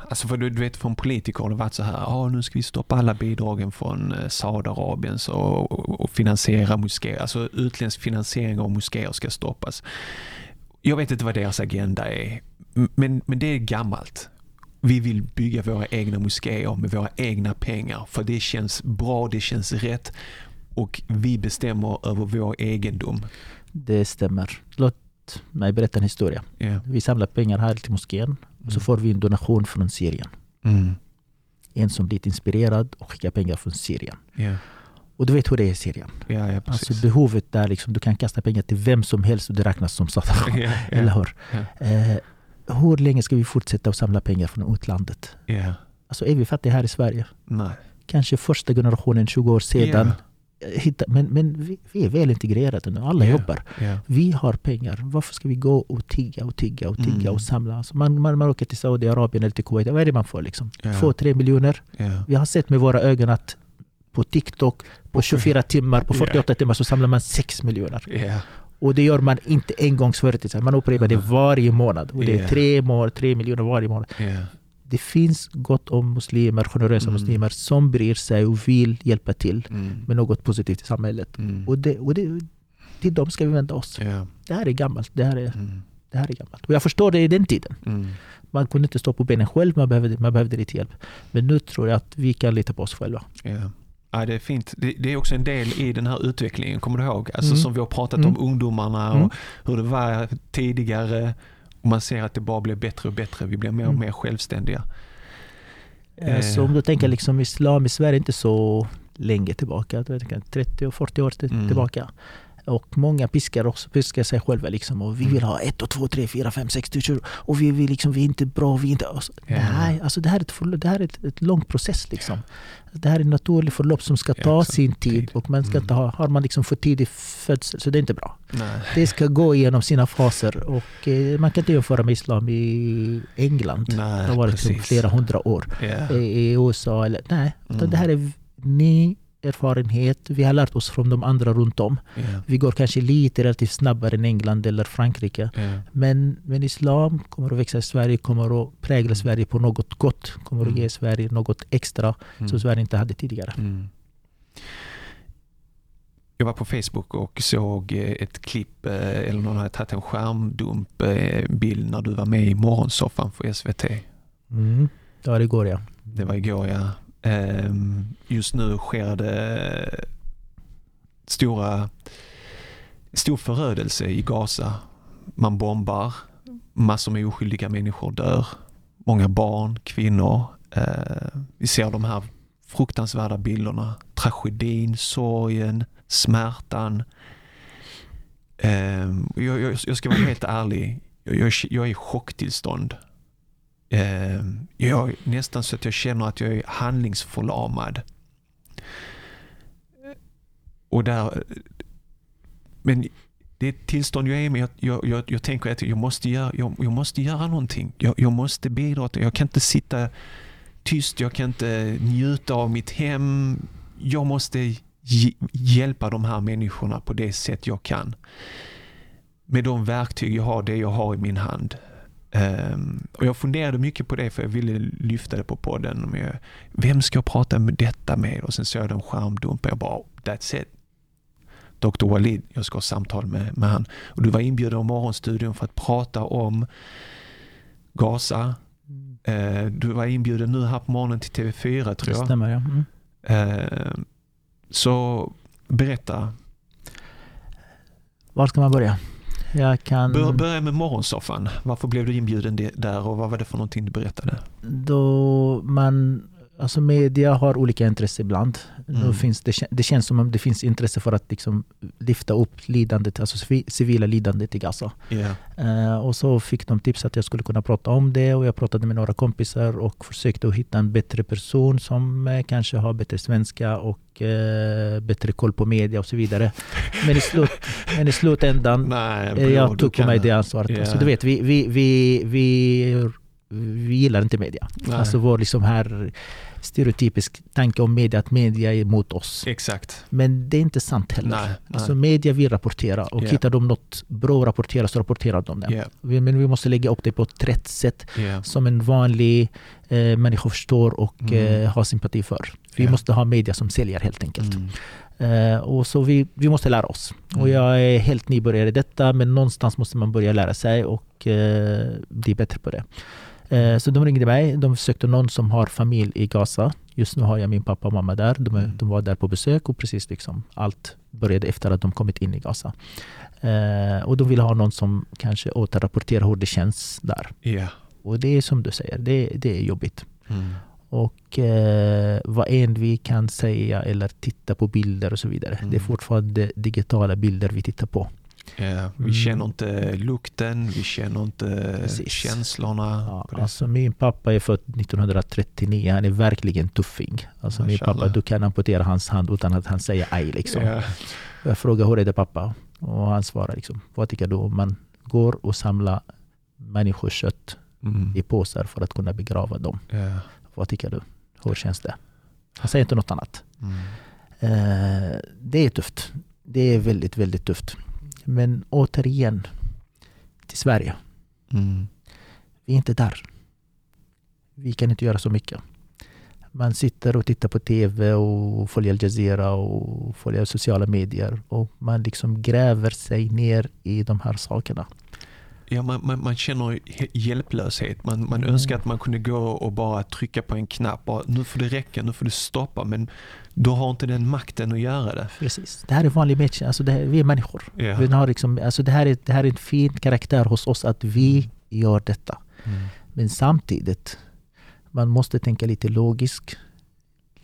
Alltså för du, du vet från politiker har det varit så här, ah, nu ska vi stoppa alla bidragen från eh, Saudiarabien och, och, och finansiera moskéer. Alltså utländsk finansiering av moskéer ska stoppas. Jag vet inte vad deras agenda är, men, men det är gammalt. Vi vill bygga våra egna moskéer med våra egna pengar för det känns bra, det känns rätt och vi bestämmer över vår egendom. Det stämmer. Låt mig berätta en historia. Yeah. Vi samlar pengar här till moskén så mm. får vi en donation från Syrien. Mm. En som blivit inspirerad och skickar pengar från Syrien. Yeah. Och du vet hur det är i Syrien. Ja, ja, alltså behovet där, liksom, du kan kasta pengar till vem som helst och det räknas som sadaqa. Ja, ja, Eller hur? Eh, hur länge ska vi fortsätta att samla pengar från utlandet? Alltså är vi fattiga här i Sverige? Nej. Kanske första generationen 20 år sedan hitta, men, men vi, vi, är väl integrerade nu, alla yeah, jobbar. Yeah. Vi har pengar. Varför ska vi gå och tigga och tigga och tigga mm. och samla? Alltså man, man, man åker till Saudiarabien eller till Kuwait, vad är det man får? Liksom? Yeah. Två, tre miljoner. Vi har sett med våra ögon att på TikTok, på 24 timmar, på 48 timmar så samlar man 6 miljoner. Och det gör man inte en gång företid, man upprepar det varje månad. Och det är tre, mål, tre miljoner varje månad det finns gott om muslimer, generösa mm. muslimer som bryr sig och vill hjälpa till mm. med något positivt i samhället. Mm. Och, det, och det, till dem ska vi vända oss. Yeah. Det här är gammalt. Det här är, mm. det här är gammalt. Och jag förstår det i den tiden. Mm. Man kunde inte stå på benen själv, man behövde, man behövde lite hjälp. Men nu tror jag att vi kan lita på oss själva. Yeah. Ja, det är fint. Det, det, är också en del i den här utvecklingen, kommer du ihåg? Alltså mm. som vi har pratat om ungdomarna och hur det var tidigare och man ser att det bara blir bättre och bättre. Vi blir mer och mm. mer självständiga. Eh, så om du tänker liksom islam i Sverige inte så länge tillbaka, 30 och 40 år mm. tillbaka. Mm. Och många piskar också piskar sig själva liksom. Och vi vill ha ett och två, tre, fyra, fem, sex tusen. Och vi, vill liksom, vi är inte bra, vi är inte... Alltså, yeah. Nej, alltså det här är ett, det här är ett, ett lång process liksom. Yeah. Det här är ett naturligt förlopp som ska ta yeah, sin tid. Och man ska mm. inte ha, har man liksom för tidig födsel så det är inte bra. Nej. Det ska gå igenom sina faser. Och eh, man kan inte jämföra med islam i England. Nej, det har varit liksom flera hundra år. I USA eller... Nej, mm. det här är... Ni erfarenhet. Vi har lärt oss från de andra runt om. Ja. Vi går kanske lite relativt snabbare än England eller Frankrike. Ja. Men, men islam kommer att växa i Sverige, kommer att prägla Sverige på något gott. Kommer att Mm. ge Sverige något extra Mm. som Sverige inte hade tidigare. Mm. Jag var på Facebook och såg eh, ett klipp, eh, eller någon hade tagit en skärmdump eh, när du var med i morgonsoffan för SVT. Mm. Det var igår ja. Det var igår ja. Ehm, just nu sker det stora, stor förödelse i Gaza. Man bombar, massor med oskyldiga människor dör. Många barn, kvinnor. Ehm, vi ser de här fruktansvärda bilderna. Tragedin, sorgen, smärtan. Ehm, jag, jag, jag ska vara helt ärlig. Jag, jag är i chocktillstånd. Eh, jag nästan så att jag känner att jag är handlingsförlamad. Och där, men det är ett tillstånd jag är med. Jag, jag, jag, jag tänker att jag måste göra, jag, jag måste göra någonting. Jag, jag måste bidra. Till, jag kan inte sitta tyst. Jag kan inte njuta av mitt hem. Jag måste hjälpa de här människorna på det sätt jag kan. Med de verktyg jag har, det jag har i min hand. Ehm, och jag funderade mycket på det för jag ville lyfta det på podden. Jag, vem ska jag prata med detta med? Och sen såg jag en skärmdump och jag bara, that's it. Dr. Walid, jag ska ha samtal med, med han. Och du var inbjuden av Morgonstudion för att prata om Gaza. Eh, du var inbjuden nu här på morgonen till TV4 Det tror jag. stämmer ja. Mm. Eh, så berätta. Var ska man börja? Jag kan... Bör, börja med morgonsoffan. Varför blev du inbjuden där och vad var det för någonting du berättade? då man, alltså media har olika intresse ibland. Mm. Finns det, det känns som om det finns intresse för att liksom lyfta upp lidandet, alltså civi- civila lidandet i Gaza. Ja. Eh, och så fick de tips att jag skulle kunna prata om det och jag pratade med några kompisar och försökte att hitta en bättre person som eh, kanske har bättre svenska och eh, bättre koll på media och så vidare. Men i, slut, men i slutändan Nej, Eh, bra, jag tog på mig det ansvaret. Ja. Alltså, du vet, vi, vi, vi, vi, vi gillar inte media. Nej. Alltså vår liksom här stereotypisk tanke om media, att media är emot oss. Exakt. Men det är inte sant heller. Nej, nej. Alltså media vill rapportera och Ja. hittar de något bra att rapportera så rapporterar de det. Vi- Men vi måste lägga upp det på ett rätt sätt ja. som en vanlig eh, människa förstår och Mm. eh, har sympati för. Vi Ja. måste ha media som säljer helt enkelt. Mm. Eh, och så vi, vi måste lära oss. Mm. Och jag är helt nybörjare i detta men någonstans måste man börja lära sig och eh, bli bättre på det. Eh, så de ringde mig. De sökte någon som har familj i Gaza. Just nu har jag min pappa och mamma där. De, Mm. de var där på besök och precis liksom allt började efter att de kommit in i Gaza. Eh, och de ville ha någon som kanske återrapporterar hur det känns där. Ja. Och det är som du säger, det, det är jobbigt. Mm. Och eh, vad än vi kan säga eller titta på bilder och så vidare. Mm. Det är fortfarande digitala bilder vi tittar på. Ja, vi Mm. känner inte lukten, vi känner inte Precis. känslorna. Ja, alltså min pappa är född 1939. Han är verkligen tuffing. Alltså min pappa, du kan amputera hans hand utan att han säger aj liksom. Ja. Jag frågar hur är det pappa? Och han svarar liksom, vad tycker du om man går och samlar människokött Mm. i påsar för att kunna begrava dem? Ja. Vad tycker du? Hur känns det? Han säger inte något annat. Mm. Eh, det är tufft. Det är väldigt, väldigt tufft. Men återigen till Sverige. Mm. Vi är inte där. Vi kan inte göra så mycket. Man sitter och tittar på TV och följer Al Jazeera och följer sociala medier och man liksom gräver sig ner i de här sakerna. Ja, man, man, man känner he- hjälplöshet. Man, man Mm. önskar att man kunde gå och bara trycka på en knapp. Bara, nu får det räcka, nu får det stoppa. Men du har inte den makten att göra det. Precis. Det här är vanlig människa. Alltså här, vi är människor. Ja. Vi har liksom, alltså det, här är, det här är en fin karaktär hos oss att vi gör detta. Mm. Men samtidigt, man måste tänka lite logiskt,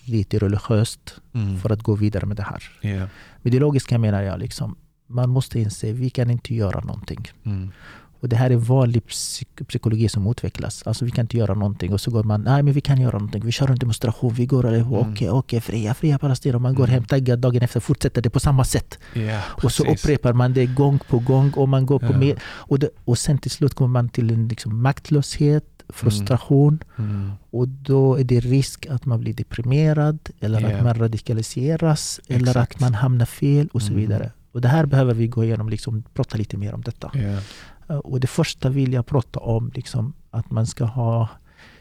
lite religiöst Mm. för att gå vidare med det här. Ja. Med det logiska menar jag liksom, man måste inse vi kan inte göra någonting. Mm. Och det här är vanlig psyk- psykologi som utvecklas. Alltså vi kan inte göra någonting och så går man, nej men vi kan göra någonting. Vi kör en demonstration, vi går, okej, Mm. okej, fria, fria Palestina. Man går Mm. hem taggad dagen efter, fortsätter det på samma sätt. Ja, Och så upprepar man det gång på gång och man går på Ja. mer. Och, det, och sen till slut kommer man till en liksom maktlöshet frustration mm. och då är det risk att man blir deprimerad eller yeah. att man radikaliseras Exakt. eller att man hamnar fel och så mm. vidare. Och det här behöver vi gå igenom, liksom, prata lite mer om detta. Eh, och det första vill jag prata om, liksom, att man ska ha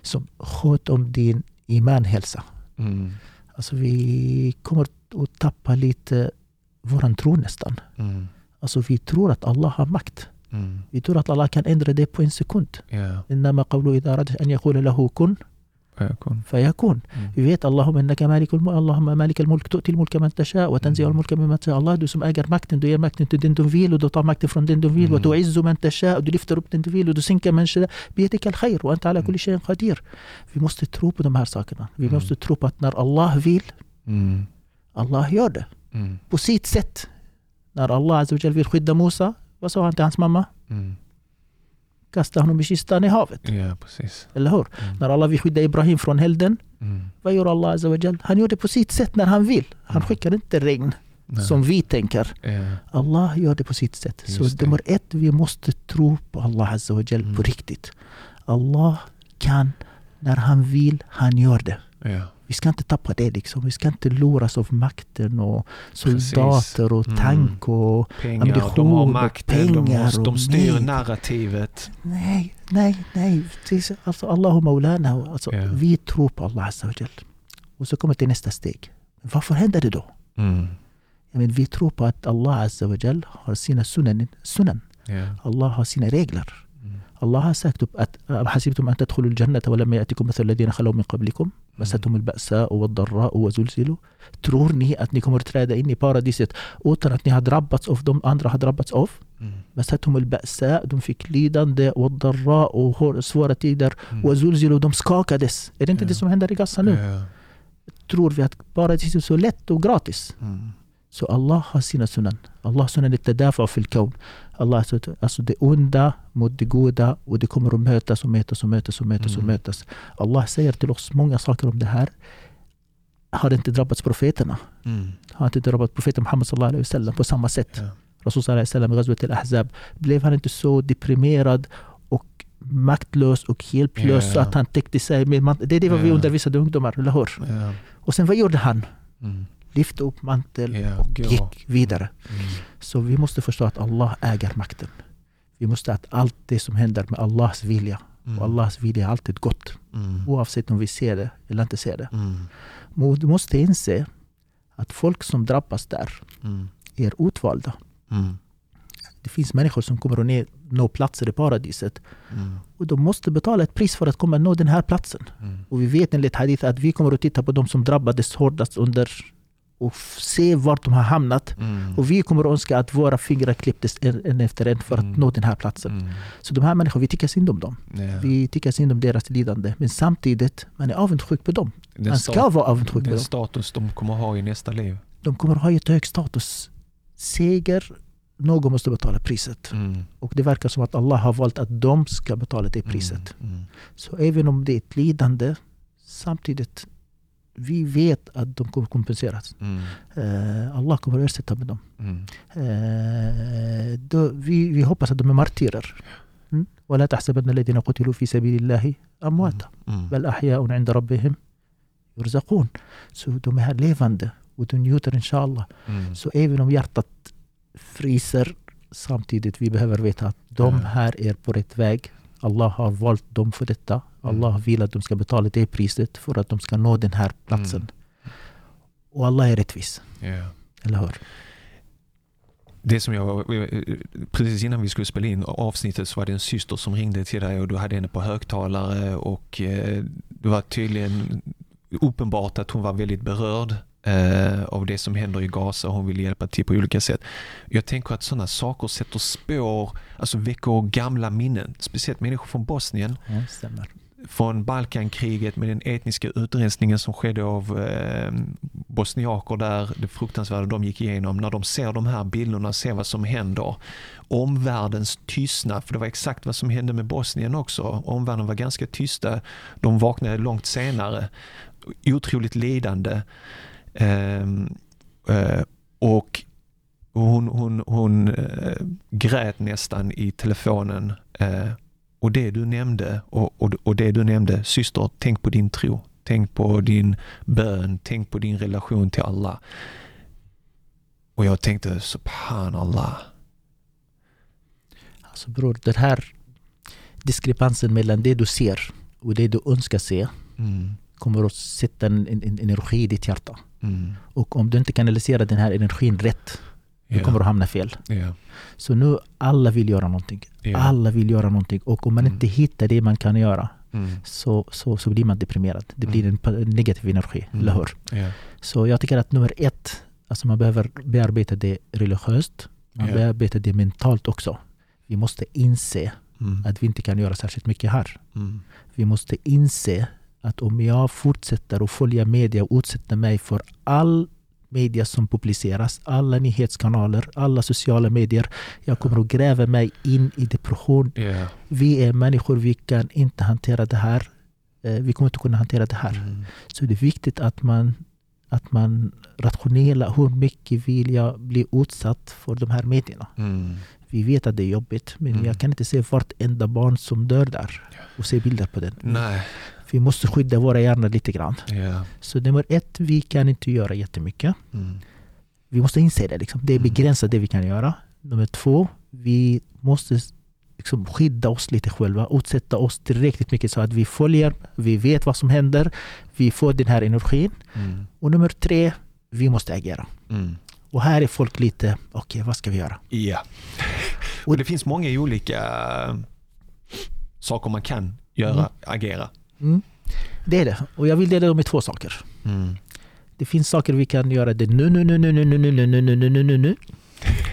som sköt om din imanhälsa. Mm. Alltså vi kommer att tappa lite vår tro nästan. Mm. Alltså vi tror att Allah har makt. Mm. Vi tror att Allah kan ändra det på en sekund. Yeah. فيكون. فيكون. في بيت اللهم إنك مالك الم... اللهم مالك الملك تؤتي الملك من تشاء وتنزع الملك ممن تشاء. الله دوسم اجر ماكتن دو ير ماكتن تو دندو فيل ودو طا فرون دندو فيل وتعز من تشاء ودو ليفت روب دندو فيل ودو سنك من شلا بيدك الخير وأنت على كل شيء قدير. في موست تروب ودو مهر ساكنا في موست تروب اتنر الله فيل الله يودا بسيت ست نار الله عز وجل فيل خد موسى وسوى انت عن ماما Mm. Kasta honom i kistan i havet. Ja, precis. Eller hur? Mm. När Allah vill skydda Ibrahim från elden, mm. vad gör Allah Azza Han gör det på sitt sätt när han vill. Han mm. skickar inte regn Nej. som vi tänker. Ja. Allah gör det på sitt sätt. Just Så nummer ett, vi måste tro på Allah Azza på mm. riktigt. Allah kan, när han vill, han gör det. Ja. Vi ska inte tappa det liksom. Vi ska inte luras av makten och soldater och mm. tank och pengar. ammunition. De har makten, pengar de, måste, de styr nej. narrativet. Nej, nej, nej. Alltså Allahu Maulana. Alltså, yeah. Vi tror på Allah Och så kommer det nästa steg. Varför händer det då? Mm. Men vi tror på att Allah Azza har sina sunan. sunan. Yeah. Allah har sina regler. Mm. Allah har sagt upp att Hasibtum an tadkhulul jannata wa lam ya'tikum. مستهم البأساء والضراء وزلزلوا. ترور نهيئت كومرترادا إني باراديست أوترتني هاد ربطس أوف دوم أندرا هاد أوف. مستهم البأساء دوم في كليدان والضراء وهور سوارة تيدر وزلزلوا دوم سكاكادس إر inte det som händer i Gaza nu? Tror vi att paradiset är så lätt och سنن. Så Allah har sina الكون. Allah, alltså det onda mot det goda och det kommer att mötas och mötas och mötas och mötas mm. och mötas. Allah säger till oss många saker om det här. Har inte drabbat profeterna. Mm. Har inte drabbat profeten Muhammed sallallahu alaihi wasallam på samma sätt. Ja. Rasul sallallahu alaihi wasallam i Ghazwat al-Ahzab. Blev han inte så deprimerad och maktlös och hjälplös yeah. så att han täckte sig med man, Det är det vad vi undervisade ungdomar, eller hur? Yeah. Och sen vad gjorde han? Mm lyfte upp mantel yeah, och gick vidare. Mm. Så vi måste förstå att Allah äger makten. Vi måste att allt det som händer med Allahs vilja. Mm. Och Allahs vilja är alltid gott. Mm. Oavsett om vi ser det eller inte ser det. Mm. Men du måste inse att folk som drabbas där mm. är utvalda. Mm. Det finns människor som kommer att nå platser i paradiset. Mm. Och de måste betala ett pris för att komma nå den här platsen. Mm. Och vi vet enligt hadith att vi kommer att titta på de som drabbades hårdast under och se vart de har hamnat. Mm. Och vi kommer att önska att våra fingrar klipptes en efter en för att mm. nå den här platsen. Mm. Så de här människorna, vi tycker synd om dem. Yeah. Vi tycker synd om deras lidande. Men samtidigt, man är avundsjuk på dem. Den man ska vara avundsjuk på dem. Den status de kommer ha i nästa liv. De kommer ha ett hög status. Seger, någon måste betala priset. Mm. Och det verkar som att Allah har valt att de ska betala det priset. Mm. Mm. Så även om det är ett lidande, samtidigt vi vet att de kommer kompenseras. Mm. Uh, Allah kommer ersätta med dem. Mm. Uh, då, vi, vi hoppas att de är martyrer. Mm. ولا تحسبن الذين قتلوا في سبيل الله أمواتا بل أحياء عند ربهم يرزقون Så de är levande och de njuter inshallah. Mm. Så även om hjärtat fryser samtidigt vi behöver veta att de här är på rätt väg. Allah har valt dem för detta. Allah vill att de ska betala det priset för att de ska nå den här platsen. Mm. Och Allah är rättvis. Yeah. Eller hur? Det som jag, precis innan vi skulle spela in avsnittet så var det en syster som ringde till dig och du hade henne på högtalare och eh, det var tydligen uppenbart att hon var väldigt berörd eh, av det som händer i Gaza och hon vill hjälpa till på olika sätt. Jag tänker att sådana saker sätter spår, alltså väcker gamla minnen, speciellt människor från Bosnien. Ja, från Balkankriget med den etniska utrensningen som skedde av eh, bosniaker där, det fruktansvärda de gick igenom. När de ser de här bilderna, ser vad som händer. Omvärldens tystnad, för det var exakt vad som hände med Bosnien också. Omvärlden var ganska tysta, de vaknade långt senare. Otroligt lidande. Eh, eh, och hon, hon, hon äh, grät nästan i telefonen äh, och det du nämnde, och, och, och det du nämnde, syster, tänk på din tro. Tänk på din bön, tänk på din relation till Allah. Och jag tänkte, subhanallah. Alltså bror, den här diskrepansen mellan det du ser och det du önskar se Mm. Kommer att sätta en, en, en energi i ditt hjärta. Mm. Och om du inte kanaliserar den här energin rätt, då Ja. kommer du hamna fel. Ja. Så nu alla vill göra någonting. Ja. Alla vill göra någonting och om man Mm. inte hittar det man kan göra Mm. så, så, så blir man deprimerad. Det blir en pa- negativ energi, Mm. eller hur? Så jag tycker att nummer ett, alltså man behöver bearbeta det religiöst. Man Ja. bearbetar det mentalt också. Vi måste inse Mm. att vi inte kan göra särskilt mycket här. Mm. Vi måste inse att om jag fortsätter att följa media och utsätta mig för all media som publiceras, alla nyhetskanaler, alla sociala medier. Jag kommer att gräva mig in i depression. Ja. Vi är människor, vi kan inte hantera det här. Eh, Vi kommer inte kunna hantera det här. Mm. Så det är viktigt att man, att man rationella, hur mycket vill jag bli utsatt för de här medierna? Mm. Vi vet att det är jobbigt, men Mm. jag kan inte se vartenda barn som dör där och se bilder på den. Nej. Vi måste skydda våra hjärnor lite grann. Ja. Så nummer ett, vi kan inte göra jättemycket. Mm. Vi måste inse det. Liksom. Det är Mm. begränsat det vi kan göra. Nummer två, vi måste liksom skydda oss lite själva. Utsätta oss tillräckligt mycket så att vi följer, vi vet vad som händer, vi får den här energin. Mm. Och nummer tre, vi måste agera. Mm. Och här är folk lite, okej vad ska vi göra? Ja. Och det finns många olika saker man kan göra, Mm. agera. Mm. Det är det. Och jag vill dela dem i två saker. Mm. Det finns saker vi kan göra det nu, nu, nu, nu, nu, nu, nu, nu, nu, nu, nu, nu, nu.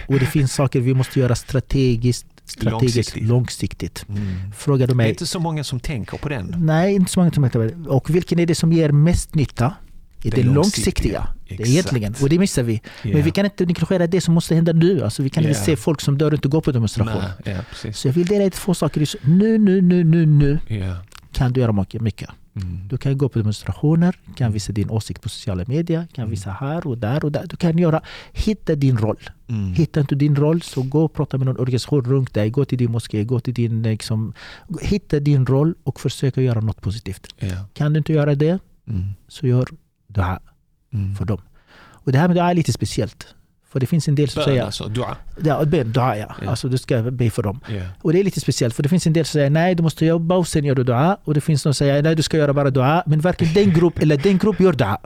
Och det finns saker vi måste göra strategiskt, strategiskt Långsiktigt. långsiktigt. Mm. Frågar du Det är mig? inte så många som tänker på den. Nej, inte så många som heter det. Och vilken är det som ger mest nytta? Det det, långsiktiga. långsiktiga. Det är egentligen. Och det missar vi. Ja. Men vi kan inte negligera det som måste hända nu. Alltså, vi kan Ja. inte se folk som dör och inte går på demonstrationer. Precis. Så jag vill dela två saker. Nu, nu, nu, nu, nu. Kan du göra mycket. Mm. Du kan gå på demonstrationer, kan visa din åsikt på sociala medier, kan visa här och där och där. Du kan göra, hitta din roll. Mm. Hittar inte din roll så gå och prata med någon organisation runt dig. Gå till din moské, gå till din... Liksom, hitta din roll och försök att göra något positivt. Ja. Kan du inte göra det Mm. så gör dua Mm. för dem. Och det här med dua är lite speciellt. För det finns en del som Bön säger... alltså, dua. Ja, ben, dua ja. Ja. Alltså du ska be för dem. Ja. Och det är lite speciellt för det finns en del som säger nej du måste jobba och sen gör du dua. Och det finns de som säger nej du ska göra bara dua. Men varken den grupp eller den grupp gör dua.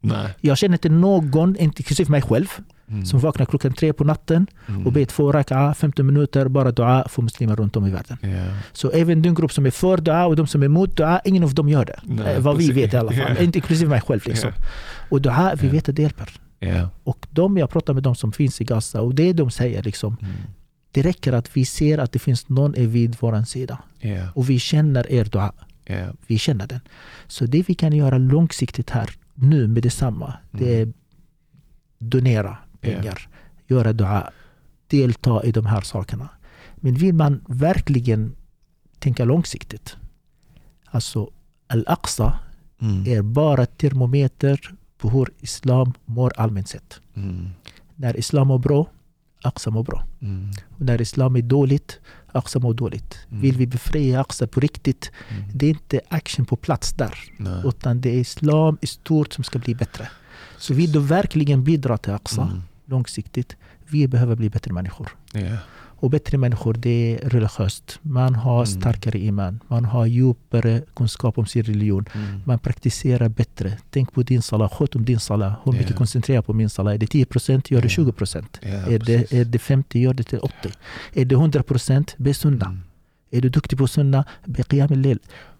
Nej. Jag känner inte någon, inklusive mig själv, Mm. som vaknar klockan tre på natten Mm. och ber två raka, 15 minuter, bara dua för muslimer runt om i världen. Ja. Så även den grupp som är för dua och de som är emot dua, ingen av dem gör det. Nej, Eh, Vad vi precis. vet i alla fall. Inte inklusive mig själv. Liksom. Och dua, vi vet att det hjälper. Ja. Och de jag pratar med, de som finns i Gaza, och det de säger liksom, Mm. det räcker att vi ser att det finns någon är vid vår sida. Ja. Och vi känner er dua. Ja. Vi känner den. Så det vi kan göra långsiktigt här, nu med detsamma, det är donera pengar, göra dua, delta i de här sakerna. Men vill man verkligen tänka långsiktigt, alltså Al-Aqsa Mm. är bara termometer på hur islam mår allmänt sett. Mm. När islam mår bra, Aqsa mår bra. Mm. När islam är dåligt, Aqsa mår dåligt. Mm. Vill vi befria Aqsa på riktigt, Mm. det är inte action på plats där. Nej. Utan det är islam i stort som ska bli bättre. Så vill du verkligen bidra till Aqsa Mm. långsiktigt, vi behöver bli bättre människor. Ja. Och bättre människor, det är religiöst. Man har Mm. starkare iman. Man har djupare kunskap om sin religion. Mm. Man praktiserar bättre. Tänk på din salah, sköt om din salah. Hur mycket Ja. koncentrerar på min salah? Är det 10% gör det Ja. 20%. Ja, är, precis. det, är det 50 gör det till 80. Är det 100% be sunna. Mm. Är du duktig på sunna, be qiyam al-layl.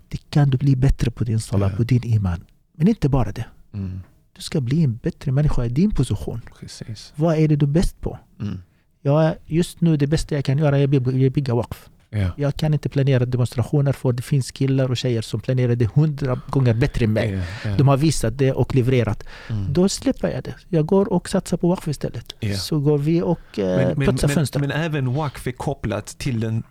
Det kan du bli bättre på din salah, Ja. på din iman. Men inte bara det. Mm. Du ska bli en bättre människa i din position. Precis. Vad är det du är bäst på? Jag, just nu det bästa jag kan göra är att bygga- bygga waqf. Ja. Jag kan inte planera demonstrationer för det finns killar och tjejer som planerar det hundra gånger bättre än mig. Ja. Ja. De har visat det och levererat. Mm. Då släpper jag det. Jag går och satsar på waqf istället. Ja. Så går vi och eh, Men, men, putsar men, fönster. men även WACF är kopplat till den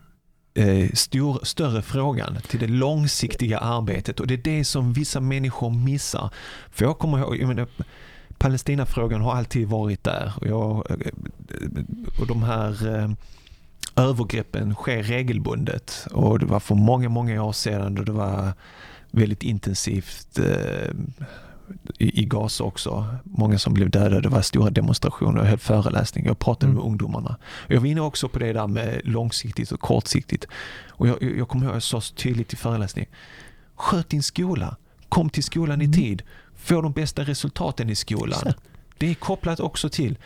eh, stor, större frågan, till det långsiktiga arbetet och det är det som vissa människor missar. För jag kommer ihåg, jag menar, Palestinafrågan har alltid varit där och, jag, eh, och de här eh, övergreppen sker regelbundet och det var för många, många år sedan då det var väldigt intensivt eh, i, i Gaza också. Många som blev dödade, det var stora demonstrationer, jag höll föreläsningar, jag pratade mm. med ungdomarna. Jag var inne också på det där med långsiktigt och kortsiktigt. Och jag, jag kommer ihåg, jag sa så tydligt i föreläsningen, sköt din skola, kom till skolan mm. i tid, få de bästa resultaten i skolan. Det är kopplat också till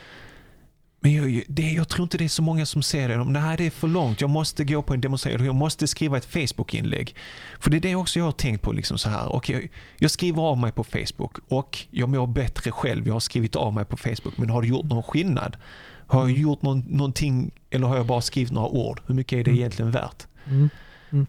men jag, det, jag tror inte det är så många som ser det. Nej, det är för långt. Jag måste gå på en demonstration. Jag måste skriva ett Facebook-inlägg. För det är det också jag har tänkt på. Liksom så här. Okay, jag skriver av mig på Facebook och jag mår bättre själv. Jag har skrivit av mig på Facebook. Men har det gjort någon skillnad? Har jag gjort någon, någonting eller har jag bara skrivit några ord? Hur mycket är det mm. egentligen värt? Mm. Mm.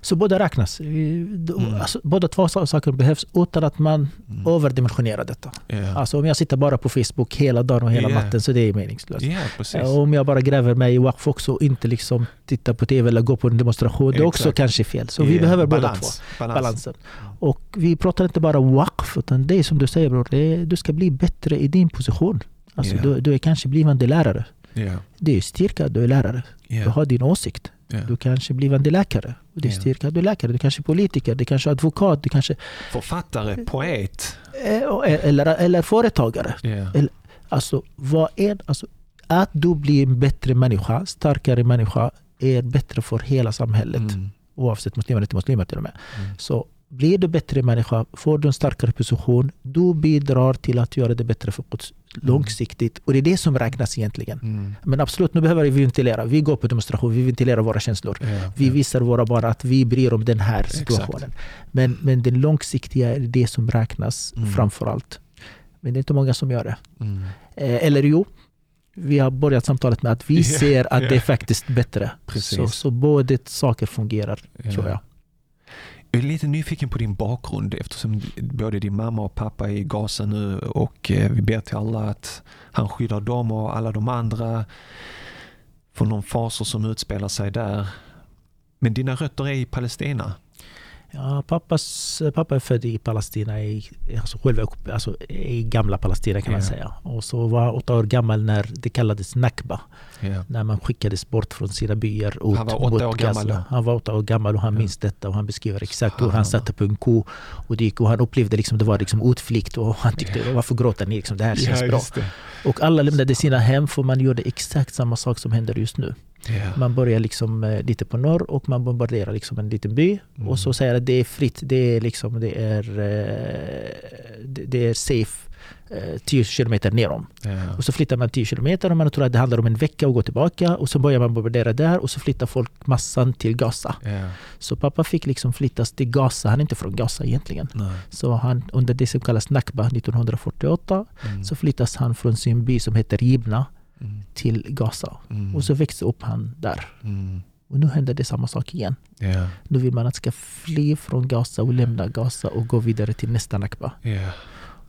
Så båda räknas. Mm. Alltså, båda två saker behövs utan att man mm. överdimensionerar detta. Yeah. Alltså, om jag sitter bara på Facebook hela dagen och hela yeah. natten så det är meningslöst. Yeah, om jag bara gräver mig i WAF också och inte liksom tittar på TV eller går på en demonstration, det är också kanske fel. Så vi behöver Balans. båda två. Balans. Balansen. Och vi pratar inte bara WAF, utan det är som du säger bror, är, du ska bli bättre i din position. Alltså, du, du är kanske blivande lärare. Det är styrka, du är lärare. Du har din åsikt. Yeah. Du kanske blivande läkare. Det är styrka. Du är läkare, du kanske är politiker, du kanske är advokat, du kanske... Författare, poet. Eh, eh, eller, eller företagare. Yeah. Eller, alltså, vad är, alltså, att du blir en bättre människa, starkare människa, är bättre för hela samhället. Mm. Oavsett muslimer eller inte muslimer till och med. Mm. Så blir du bättre människa, får du en starkare position, du bidrar till att göra det bättre för oss långsiktigt. Och det är det som räknas egentligen. Mm. Men absolut, nu behöver vi ventilera. Vi går på demonstration, vi ventilerar våra känslor. Ja, vi ja. visar våra barn att vi bryr om den här situationen. Men, men det långsiktiga är det som räknas mm. framför allt. Men det är inte många som gör det. Mm. Eh, eller jo, vi har börjat samtalet med att vi yeah, ser att yeah. det är faktiskt bättre. Så, så båda saker fungerar, yeah. tror jag. Jag är lite nyfiken på din bakgrund eftersom både din mamma och pappa är i Gaza nu och eh, vi ber till alla att han skyddar dem och alla de andra från de faser som utspelar sig där. Men dina rötter är i Palestina? Ja, pappas, pappa är född i Palestina, i, alltså själva, alltså i gamla Palestina kan yeah. man säga. Och så var han åtta år gammal när det kallades Nakba. Yeah. När man skickades bort från sina byar ut Han var åtta år gammal då? Han var åtta år gammal och han yeah. minns detta och han beskriver exakt hur han satte på en ko och det gick och han upplevde liksom det var liksom utflykt och han tyckte yeah. varför gråter ni? Liksom, det här känns bra. Och alla lämnade sina hem för man gjorde exakt samma sak som händer just nu. Yeah. Man börjar liksom eh, lite på norr och man bombarderar liksom en liten by. Mm. Och så säger att det är fritt, det är, liksom, det är, eh, det är safe 10 eh, kilometer nerom. Yeah. Och så flyttar man 10 kilometer och man tror att det handlar om en vecka att gå tillbaka. Och så börjar man bombardera där och så flyttar folk massan till Gaza. Yeah. Så pappa fick liksom flyttas till Gaza. Han är inte från Gaza egentligen. Nej. Så han, under det som kallas Nakba 1948 mm. så flyttas han från sin by som heter Jibna mm. till Gaza. Mm. Och så växte upp han där. Mm. Och nu händer det samma sak igen. Yeah. Nu vill man att ska fly från Gaza och lämna Gaza och gå vidare till nästa Nakba. Yeah.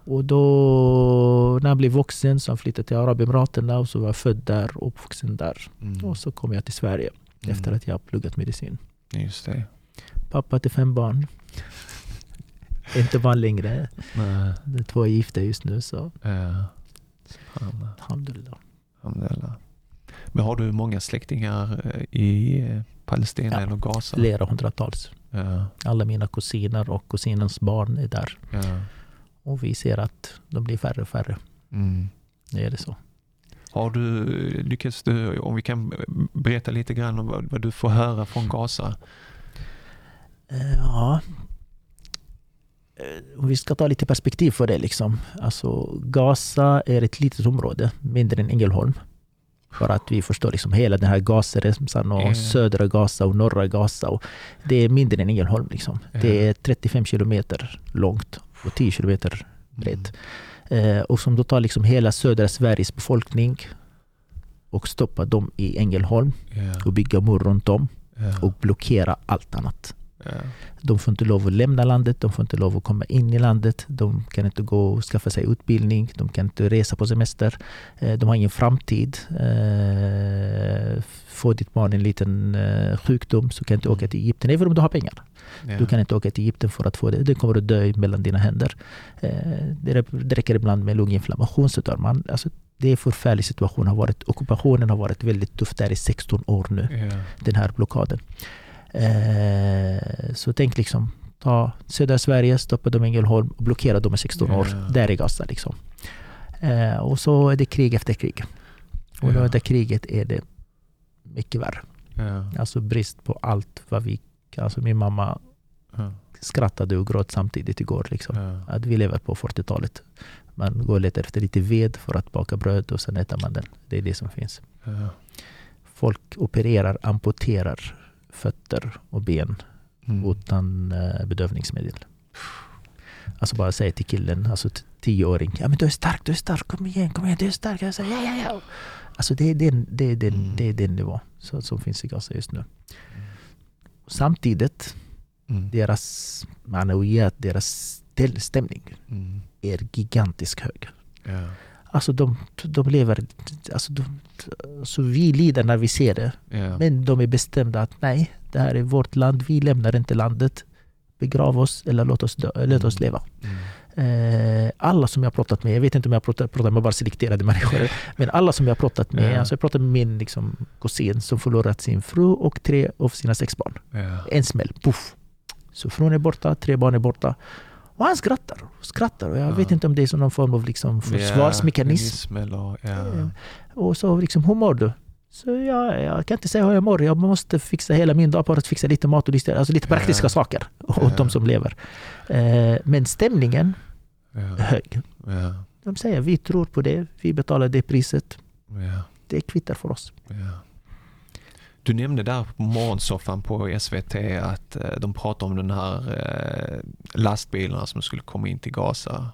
Och då när jag blev vuxen så flyttade jag till Arabemiraten och så var jag född där och uppvuxen där. Mm. Och så kom jag till Sverige mm. efter att jag pluggat medicin. Just det. Pappa till fem barn. Inte barn längre. Nej. De två är gifta just nu så. Ja. Alhamdulillah. Men har du många släktingar eh, i eh, Palestina ja, eller Gaza? Flera hundratals. Ja. Alla mina kusiner och kusinens barn är där. Ja. Och vi ser att de blir färre och färre. Mm. Det är det så. Har du lyckats, om vi kan berätta lite grann om vad, vad du får höra från Gaza? Eh, ja, vi ska ta lite perspektiv för det. Liksom. Alltså, Gaza är ett litet område, mindre än Ängelholm. För att vi förstår liksom hela den här Gazaremsan och mm. södra Gaza och norra Gaza. Och det är mindre än Ängelholm. Liksom. Mm. Det är 35 kilometer långt och 10 kilometer brett. Mm. Eh, och som då tar liksom hela södra Sveriges befolkning och stoppar dem i Ängelholm yeah. och bygga mur runt om yeah. och blockera allt annat. De får inte lov att lämna landet, de får inte lov att komma in i landet. De kan inte gå och skaffa sig utbildning, de kan inte resa på semester. Eh, de har ingen framtid. Eh, får ditt barn en liten eh, sjukdom så kan du inte åka till Egypten, även om du har pengar. Ja. Du kan inte åka till Egypten för att få det. Det kommer att dö mellan dina händer. Det räcker ibland med lunginflammation så dör man. Alltså, det är en förfärlig situation. Har varit, ockupationen har varit väldigt tuff där i 16 år nu. Ja. Den här blockaden. Eh, så tänk liksom, ta södra Sverige, stoppa dem i Ängelholm och blockera dem i 16 år. Ja. Där i Gaza liksom. Eh, och så är det krig efter krig. Och då det kriget är det mycket värre. Ja. Alltså brist på allt vad vi... Alltså min mamma Ja. skrattade och grät samtidigt igår. Liksom. Ja. Att vi lever på 40-talet. Man går och letar efter lite ved för att baka bröd och sen äter man den. Det är det som finns. Folk opererar, amputerar fötter och ben Mm. utan eh, bedövningsmedel. Alltså bara säga till killen, alltså tioåring, ja men du är stark, du är stark, kom igen, kom igen, du är stark. Jag säger, ja, ja, ja. Alltså det är den, det är den, Mm. det är den nivå så, som finns i Gaza just nu. Samtidigt, Mm. deras manojat, deras ställ- stämning Mm. är gigantiskt hög. Ja. Alltså de, de lever, alltså, de, alltså vi lider när vi ser det. Ja. Men de är bestämda att nej, det här är vårt land, vi lämnar inte landet. Begrav oss eller låt oss, dö, låt oss leva. Mm. Eh, alla som jag har pratat med, jag vet inte om jag pratar, pratar med bara selekterade människor, men alla som jag har pratat med, Ja. alltså jag pratade med min liksom, kusin som förlorat sin fru och tre av sina sex barn. Ja. En smäll, puff! Så frun är borta, tre barn är borta. Och han skrattar skrattar. Och jag Ja. vet inte om det är som någon form av liksom försvarsmekanism. Eller, ja. Och så liksom, hur mår du? Så jag, jag kan inte säga hur jag mår. Jag måste fixa hela min dag på att fixa lite mat och lite, alltså lite praktiska Ja. saker åt Ja. de som lever. Eh, men stämningen är hög. De säger vi tror på det, vi betalar det priset. Det kvittar för oss. Du nämnde där på morgonsoffan på SVT att eh, de pratade om den här eh, lastbilarna som skulle komma in till Gaza.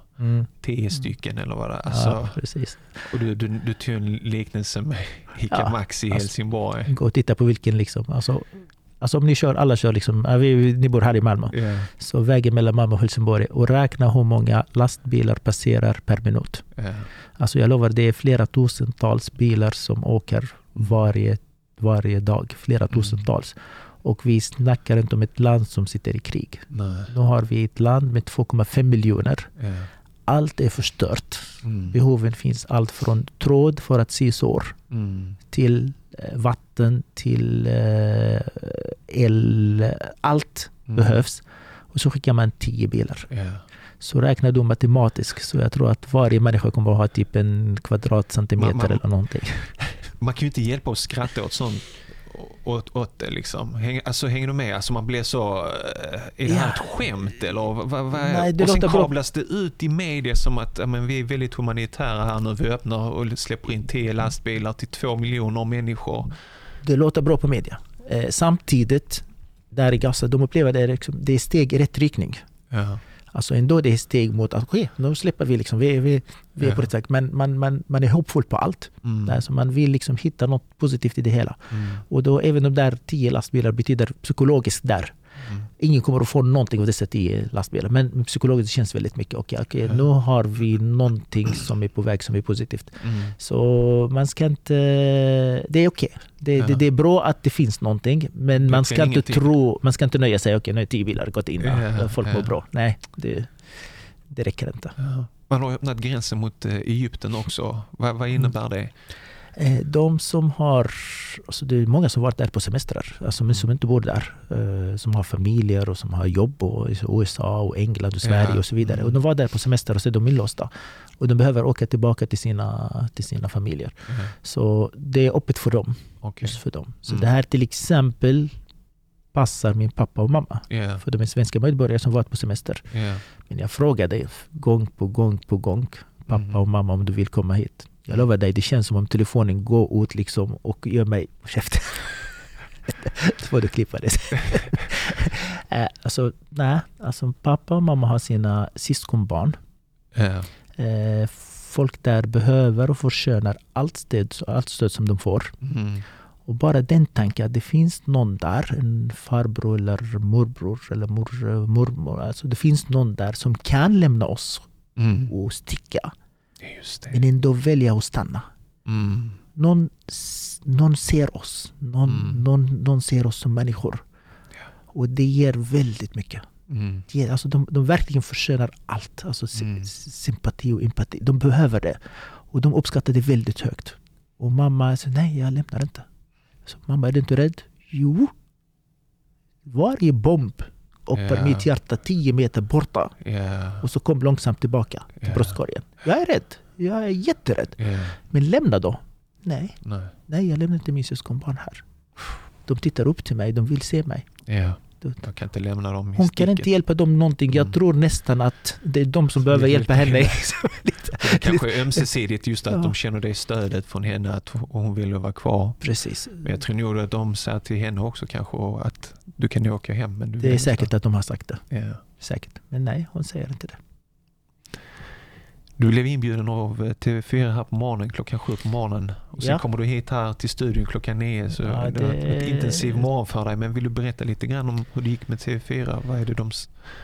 Tio stycken eller vad det är. Alltså, ja, precis. och du, du, du tog en liknelse med Ica Ja, Maxi i alltså- Helsingborg. Gå och titta på vilken liksom. Alltså, alltså om ni kör, alla kör liksom, vi, ni bor här i Malmö. Ja, Så vägen mellan Malmö och Helsingborg och räkna hur många lastbilar passerar per minut. ja, Alltså jag lovar, det är flera tusentals bilar som åker varje, varje dag. Flera Mm. tusentals. Och vi snackar inte om ett land som sitter i krig. nej, Nu har vi ett land med 2,5 miljoner. ja, Allt är förstört. mm, Behoven finns allt från tråd för att sy sår mm, till eh, vatten, till eh, el. Allt mm, behövs. Och så skickar man 10 bilar. Ja, Så räknar du matematiskt så jag tror att varje människa kommer att ha typ en kvadratcentimeter Man- man- eller någonting. man kan ju inte hjälpa att skratta åt sånt. Åt, åt det liksom. Häng, alltså hänger du med? Alltså man blir så... eh, Är det här Ja. ett skämt eller? Vad, vad, vad, Nej, det och sen låter bra. kablas det ut i media som att men vi är väldigt humanitära här nu. Vi öppnar och släpper in tio lastbilar till två miljoner människor. Det låter bra på media. Eh, samtidigt, där i Gaza, de upplever det, liksom, det är steg i rätt riktning. Ja, Alltså ändå det är steg mot att ske, nu släpper vi liksom, vi, vi, vi är på rätt väg. Men man, man, man är hoppfull på allt. mm, Alltså man vill liksom hitta något positivt i det hela. mm, Och då även de där tio lastbilar betyder psykologiskt där. Mm, Ingen kommer att få någonting av dessa tio lastbilar. Men psykologiskt känns väldigt mycket. Okej, okej, Ja. nu har vi någonting som är på väg som är positivt. mm, Så man ska inte... Det är okej. Det, Ja. det, det är bra att det finns någonting. Men man ska inte ingenting. tro... Man ska inte nöja sig. Okej, nu är tio bilar gått in. Ja, folk ja. mår bra. Nej, det, det räcker inte. Man har öppnat gränsen mot eh, Egypten också. Vad, vad innebär det? Eh, De som har... Alltså det är många som varit där på semestrar. Alltså men som inte bor där. eh, Som har familjer och som har jobb och i USA och England och Sverige Ja. och så vidare. Mm. Och de var där på semester och så är de inlåsta. Och de behöver åka tillbaka till sina, till sina familjer. Ja, Så det är öppet för dem. Okej. Just för dem. Så Mm. det här till exempel passar min pappa och mamma. Ja, För de är svenska medborgare som varit på semester. ja, Men jag frågade gång på gång på gång pappa Mm. och mamma om du vill komma hit. Jag lovar dig, det känns som om telefonen går ut liksom och gör mig på käften. Så får du klippa det. Eh, alltså, nej. Alltså, pappa och mamma har sina syskonbarn. ja, Eh, folk där behöver och förtjänar allt stöd, allt stöd som de får. mm, Och bara den tanken att det finns någon där, en farbror eller morbror eller mor, mormor. Alltså det finns någon där som kan lämna oss mm. och sticka. Ja. Men ändå välja att stanna. Mm, Någon, någon ser oss. Någon, Mm. någon, någon ser oss som människor. Och det ger väldigt mycket. mm, Det ger, alltså de, de verkligen förtjänar allt. Alltså Mm. sympati och empati. De behöver det. Och de uppskattade det väldigt högt. Och mamma sa nej, jag lämnar inte. Så, mamma, är du inte rädd? Jo. Varje bomb uppe Ja. mitt hjärta 10 meter borta. Ja, Och så kom långsamt tillbaka till Ja. bröstkorgen. Jag är rädd. Jag är jätterädd. Men lämna då. Nej, nej, nej jag lämnar inte min syskonbarn här. De tittar upp till mig, de vill se mig. Du- Jag kan inte lämna dem Hon kan sticket. inte hjälpa dem någonting. Jag Mm. tror nästan att det är de som behöver hjälpa henne. Lite- Det kanske är ömsesidigt just att Ja. de känner det stödet från henne att hon vill vara kvar. Precis. Men jag tror nog att de säger till henne också kanske att du kan åka hem. Men Det är säkert att de har sagt det. Ja. Säkert. Men nej, hon säger inte det. Du blev inbjuden av eh, TV4 här på morgonen klockan sju på morgonen. Och sen Ja. kommer du hit här till studion klockan nio. Så Ja, det var ett intensiv morgon för dig. Men vill du berätta lite grann om hur det gick med TV4? Vad är det de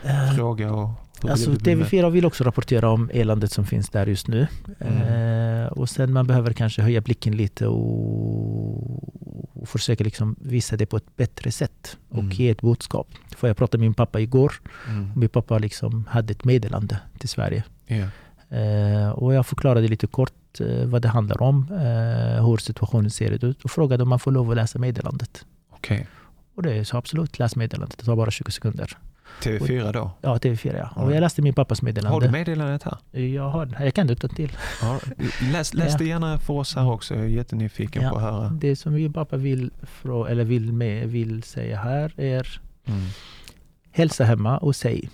Eh, frågar och Alltså blev du bemött? TV4 vill också rapportera om eländet som finns där just nu. Mm. Eh, och sen man behöver kanske höja blicken lite och, och försöka liksom visa det på ett bättre sätt och Mm. ge ett budskap. För jag pratade med min pappa igår. Mm. Min pappa liksom hade ett meddelande till Sverige. Ja. Eh, och jag förklarade lite kort eh, vad det handlar om, eh, hur situationen ser ut och frågade om man får lov att läsa meddelandet. Okej. Och det sa absolut, läs meddelandet. Det tar bara 20 sekunder. TV4 då? Ja, TV4 ja. Och jag läste min pappas meddelande. Har du meddelandet här? Jag har. Jag kan det utan till. Ja. Läs, läs Ja. det gärna för oss här också. Jag är jättenyfiken Ja. på att höra. Det som min pappa vill, eller vill, med, vill säga här är Mm. hälsa hemma och säg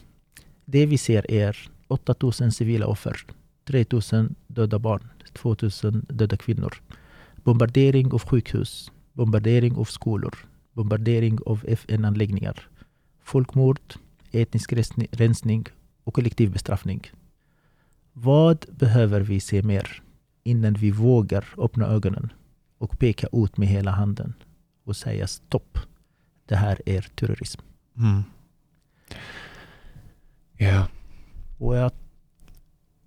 det vi ser är 8000 civila offer, 3000 döda barn, 2000 döda kvinnor, bombardering av sjukhus, bombardering av skolor, bombardering av FN-anläggningar, folkmord, etnisk rensning och kollektiv bestraffning. Vad behöver vi se mer innan vi vågar öppna ögonen och peka ut med hela handen och säga stopp. Det här är terrorism. Mm. Yeah. Och jag,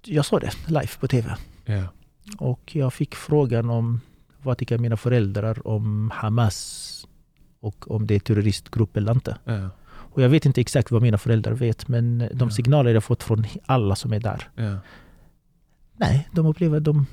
jag såg det live på TV. Ja. Och jag fick frågan om vad tycker mina föräldrar om Hamas och om det är terroristgrupp eller inte. Ja. Och jag vet inte exakt vad mina föräldrar vet men de signaler jag fått från alla som är där. Nej, de upplever de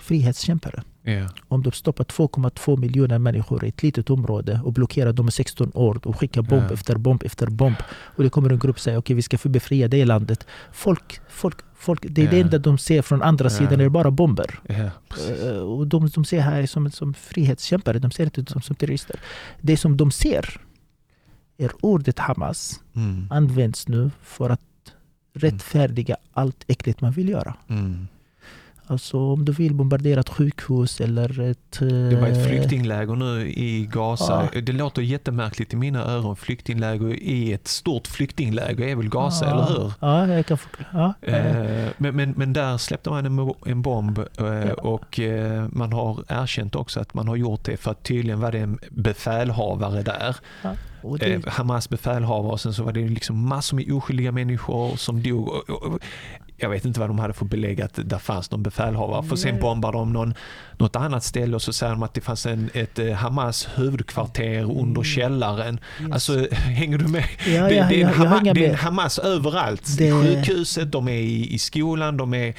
frihetskämpare. Ja. Om de stoppar 2,2 miljoner människor i ett litet område och blockerar dem i 16 år och skickar bomb Ja. efter bomb efter bomb. Och det kommer en grupp säga okej vi ska befria det landet. Folk, folk, folk, det är det Ja. enda de ser från andra sidan, det är bara bomber. Eh, Och de, de ser här som, som frihetskämpare, de ser inte som, som terrorister. Det som de ser är ordet Hamas Mm. används nu för att rättfärdiga allt äckligt man vill göra. Mm. Alltså om du vill bombardera ett sjukhus eller ett... Det var ett eh, flyktingläger nu i Gaza. Det låter jättemärkligt i mina öron. Flyktingläger i ett stort flyktingläger är väl Gaza, ja, eller hur? Ja, jag kan förklara. Ja, eh, Men, men, men där släppte man en, bomb eh, och man har erkänt också att man har gjort det för att tydligen var det en befälhavare där. Det, Eh, Hamas befälhavare och sen så var det liksom massor med oskyldiga människor som dog. Och- och- Jag vet inte vad de hade för belägg att där fanns någon befälhavare. För sen bombar de någon, något annat ställe och så säger de att det fanns en, ett eh, Hamas huvudkvarter under Mm. källaren. yes. Alltså hänger du med? ja, det, ja, det, är jag Hamas, det är en. Hamas överallt. Det- I sjukhuset, de är i, i skolan, de är...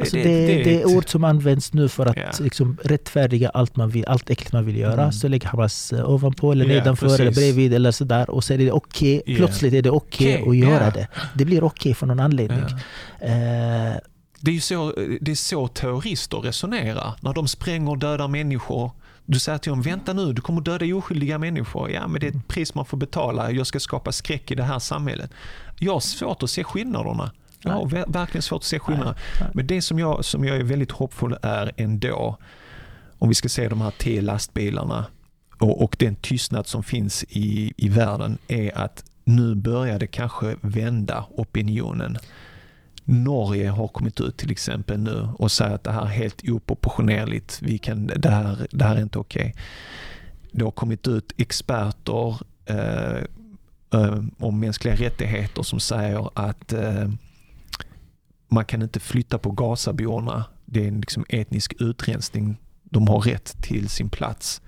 Alltså det, det, är ord som används nu för att Ja. liksom, rättfärdiga allt, man vill, allt äckligt man vill göra. Mm. Så lägger Hamas eh, ovanpå eller nedanför precis. eller bredvid eller sådär. Och så är det okej. Ja. Plötsligt är det okej Okej, att göra det. Det blir okej för någon anledning. Eh, Det är så, det är så terrorister resonerar. När de spränger och dödar människor. Du säger till dem, vänta nu, du kommer döda oskyldiga människor. Ja, men det är ett pris man får betala. Jag ska skapa skräck i det här samhället. Jag har svårt att se skillnaderna. Jag har ver- verkligen svårt att se skillnaderna. nej. Men det som jag, som jag är väldigt hoppfull är ändå, om vi ska se de här tio lastbilarna och, och den tystnad som finns i, i världen, är att nu börjar det kanske vända opinionen. Norge har kommit ut till exempel nu och säger att det här är helt oproportionerligt. Vi kan, det, här, det här är inte okej. Det har kommit ut experter eh, eh, om mänskliga rättigheter som säger att eh, man kan inte flytta på Gazaborna. Det är en liksom etnisk utrensning. De har rätt till sin plats.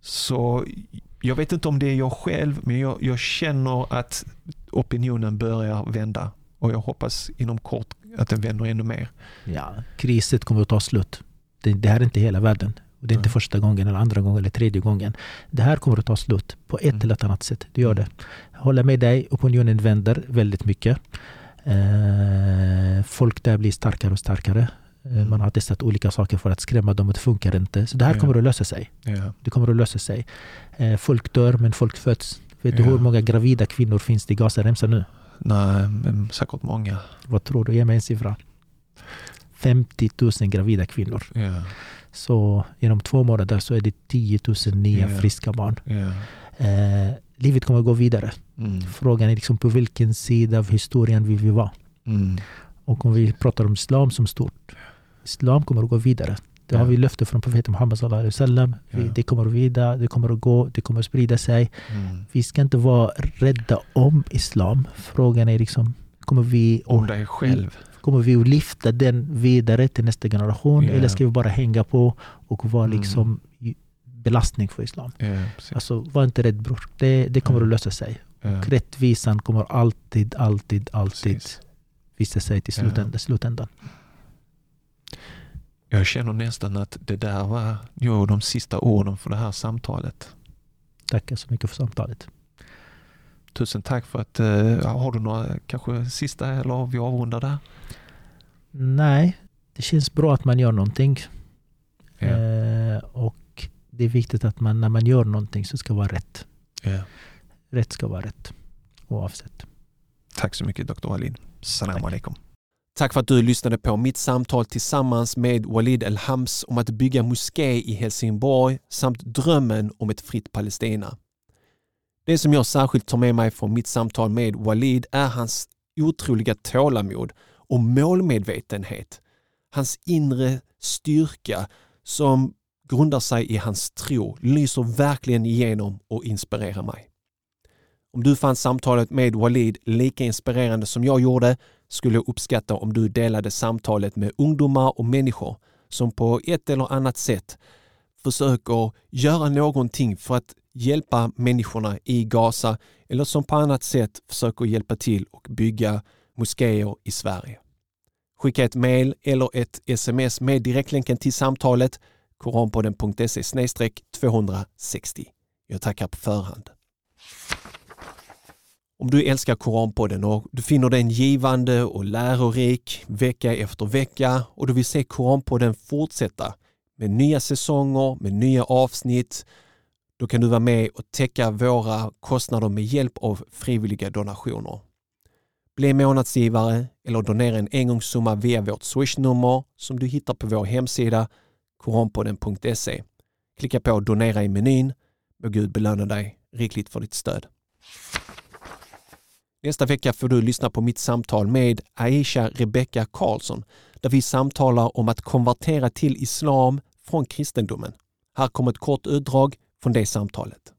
Så jag vet inte om det är jag själv, men jag, jag känner att opinionen börjar vända Och jag hoppas inom kort att den vänder ännu mer. Ja, kriset kommer att ta slut. Det, det här är inte hela världen. Och det är inte mm. första gången, eller andra gången eller tredje gången. Det här kommer att ta slut på ett mm. eller annat sätt. Det gör det. Jag håller med dig. Opinionen vänder väldigt mycket. Eh, folk där blir starkare och starkare. Eh, mm. Man har testat olika saker för att skrämma dem och det funkar inte. Så det här ja. kommer att lösa sig. Ja. Det kommer att lösa sig. Eh, folk dör men folk föds. Vet ja. du hur många gravida kvinnor finns det i Gazaremsan nu? Nej, men säkert många. Vad tror du? Ge mig en siffra. 50 000 gravida kvinnor. Ja. Så inom två månader så är det 10 000 nya ja. friska barn. Ja. Eh, livet kommer att gå vidare. Mm. Frågan är liksom på vilken sida av historien vill vi vara? Mm. Och om vi pratar om islam som stort. Islam kommer att gå vidare. Det har vi löfte från profeten Muhammed sallallahu alaihi wasallam. Det kommer att vidare, det kommer att gå, det kommer att sprida sig. Mm. Vi ska inte vara rädda om islam. Frågan är liksom, kommer vi... Om dig själv. Kommer vi att lyfta den vidare till nästa generation? Yeah. Eller ska vi bara hänga på och vara mm. Belastning för islam? Yeah, alltså, var inte rädd bror. Det, det kommer mm. att lösa sig. Och rättvisan kommer alltid, alltid, alltid precis. visa sig till slutändan. slutändan. Jag känner nästan att det där var jo, de sista orden för det här samtalet. Tackar så mycket för samtalet. Tusen tack för att, uh, har du några kanske sista eller vi avrundar där? Nej, det känns bra att man gör någonting. Ja. Uh, och det är viktigt att man när man gör någonting så ska vara rätt. Ja. Rätt ska vara rätt oavsett. Tack så mycket Dr. Alin. Salam alaikum. Tack för att du lyssnade på mitt samtal tillsammans med Walid El-Hams om att bygga moské i Helsingborg samt drömmen om ett fritt Palestina. Det som jag särskilt tar med mig från mitt samtal med Walid är hans otroliga tålamod och målmedvetenhet. Hans inre styrka som grundar sig i hans tro lyser verkligen igenom och inspirerar mig. Om du fann samtalet med Walid lika inspirerande som jag gjorde skulle jag uppskatta om du delade samtalet med ungdomar och människor som på ett eller annat sätt försöker göra någonting för att hjälpa människorna i Gaza eller som på annat sätt försöker hjälpa till och bygga moskéer i Sverige. Skicka ett mail eller ett sms med direktlänken till samtalet koranpodden.se 260. Jag tackar på förhand. Om du älskar Koranpodden och du finner den givande och lärorik vecka efter vecka och du vill se Koranpodden fortsätta med nya säsonger, med nya avsnitt, då kan du vara med och täcka våra kostnader med hjälp av frivilliga donationer. Bli månadsgivare eller donera en engångssumma via vårt swishnummer som du hittar på vår hemsida koranpodden.se. Klicka på donera i menyn. Må Gud belöna dig rikligt för ditt stöd. Nästa vecka får du lyssna på mitt samtal med Aisha Rebecca Karlsson där vi samtalar om att konvertera till islam från kristendomen. Här kommer ett kort utdrag från det samtalet.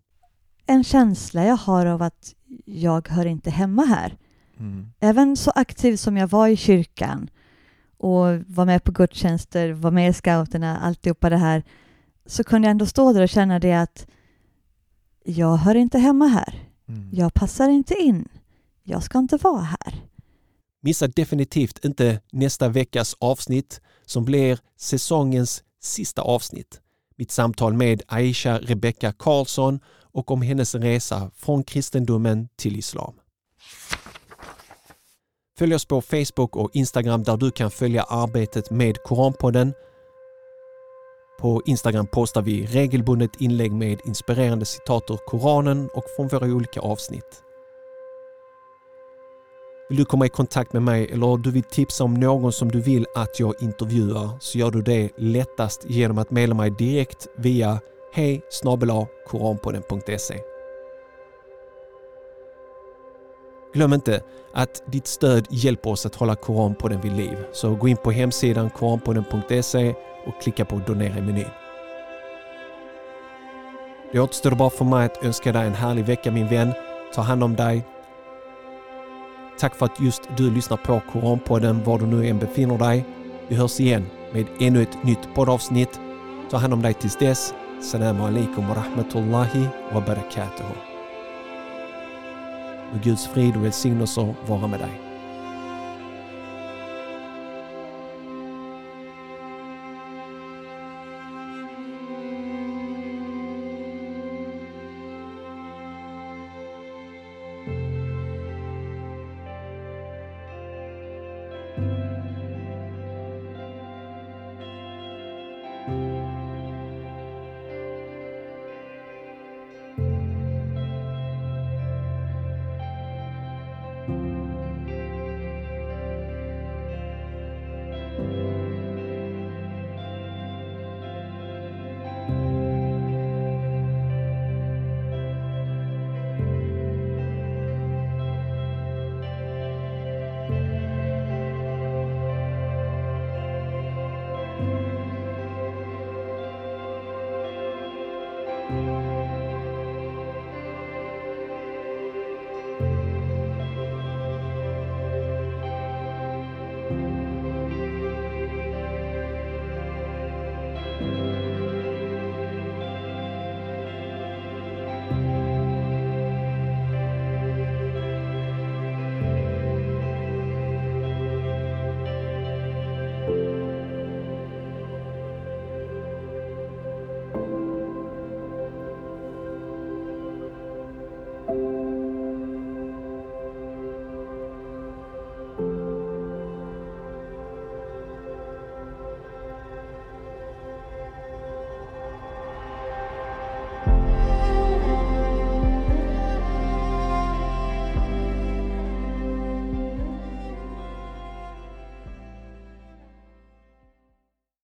En känsla jag har av att jag hör inte hemma här. Mm. Även så aktiv som jag var i kyrkan och var med på gudstjänster, var med i scouterna, alltihopa det här, så kunde jag ändå stå där och känna det att jag hör inte hemma här. Mm. Jag passar inte in. Jag ska inte vara här. Missa definitivt inte nästa veckas avsnitt som blir säsongens sista avsnitt. Mitt samtal med Aisha Rebecca Karlsson och om hennes resa från kristendomen till islam. Följ oss på Facebook och Instagram där du kan följa arbetet med Koranpodden. På Instagram postar vi regelbundet inlägg med inspirerande citat ur Koranen och från våra olika avsnitt. Vill du komma i kontakt med mig eller du vill tipsa om någon som du vill att jag intervjuar så gör du det lättast genom att mejla mig direkt via hej koranpodden.se Glöm inte att ditt stöd hjälper oss att hålla Koranpodden vid liv. Så gå in på hemsidan koranpodden.se och klicka på donera i menyn. Det återstår bara för mig att önska dig en härlig vecka min vän. Ta hand om dig Tack för att just du lyssnar på Koranpodden var du nu än befinner dig. Vi hörs igen med ännu ett nytt poddavsnitt. Ta hand om dig tills dess. Salam alaikum wa rahmatullahi wa barakatuhu. Och Guds frid och välsignelser vara med dig.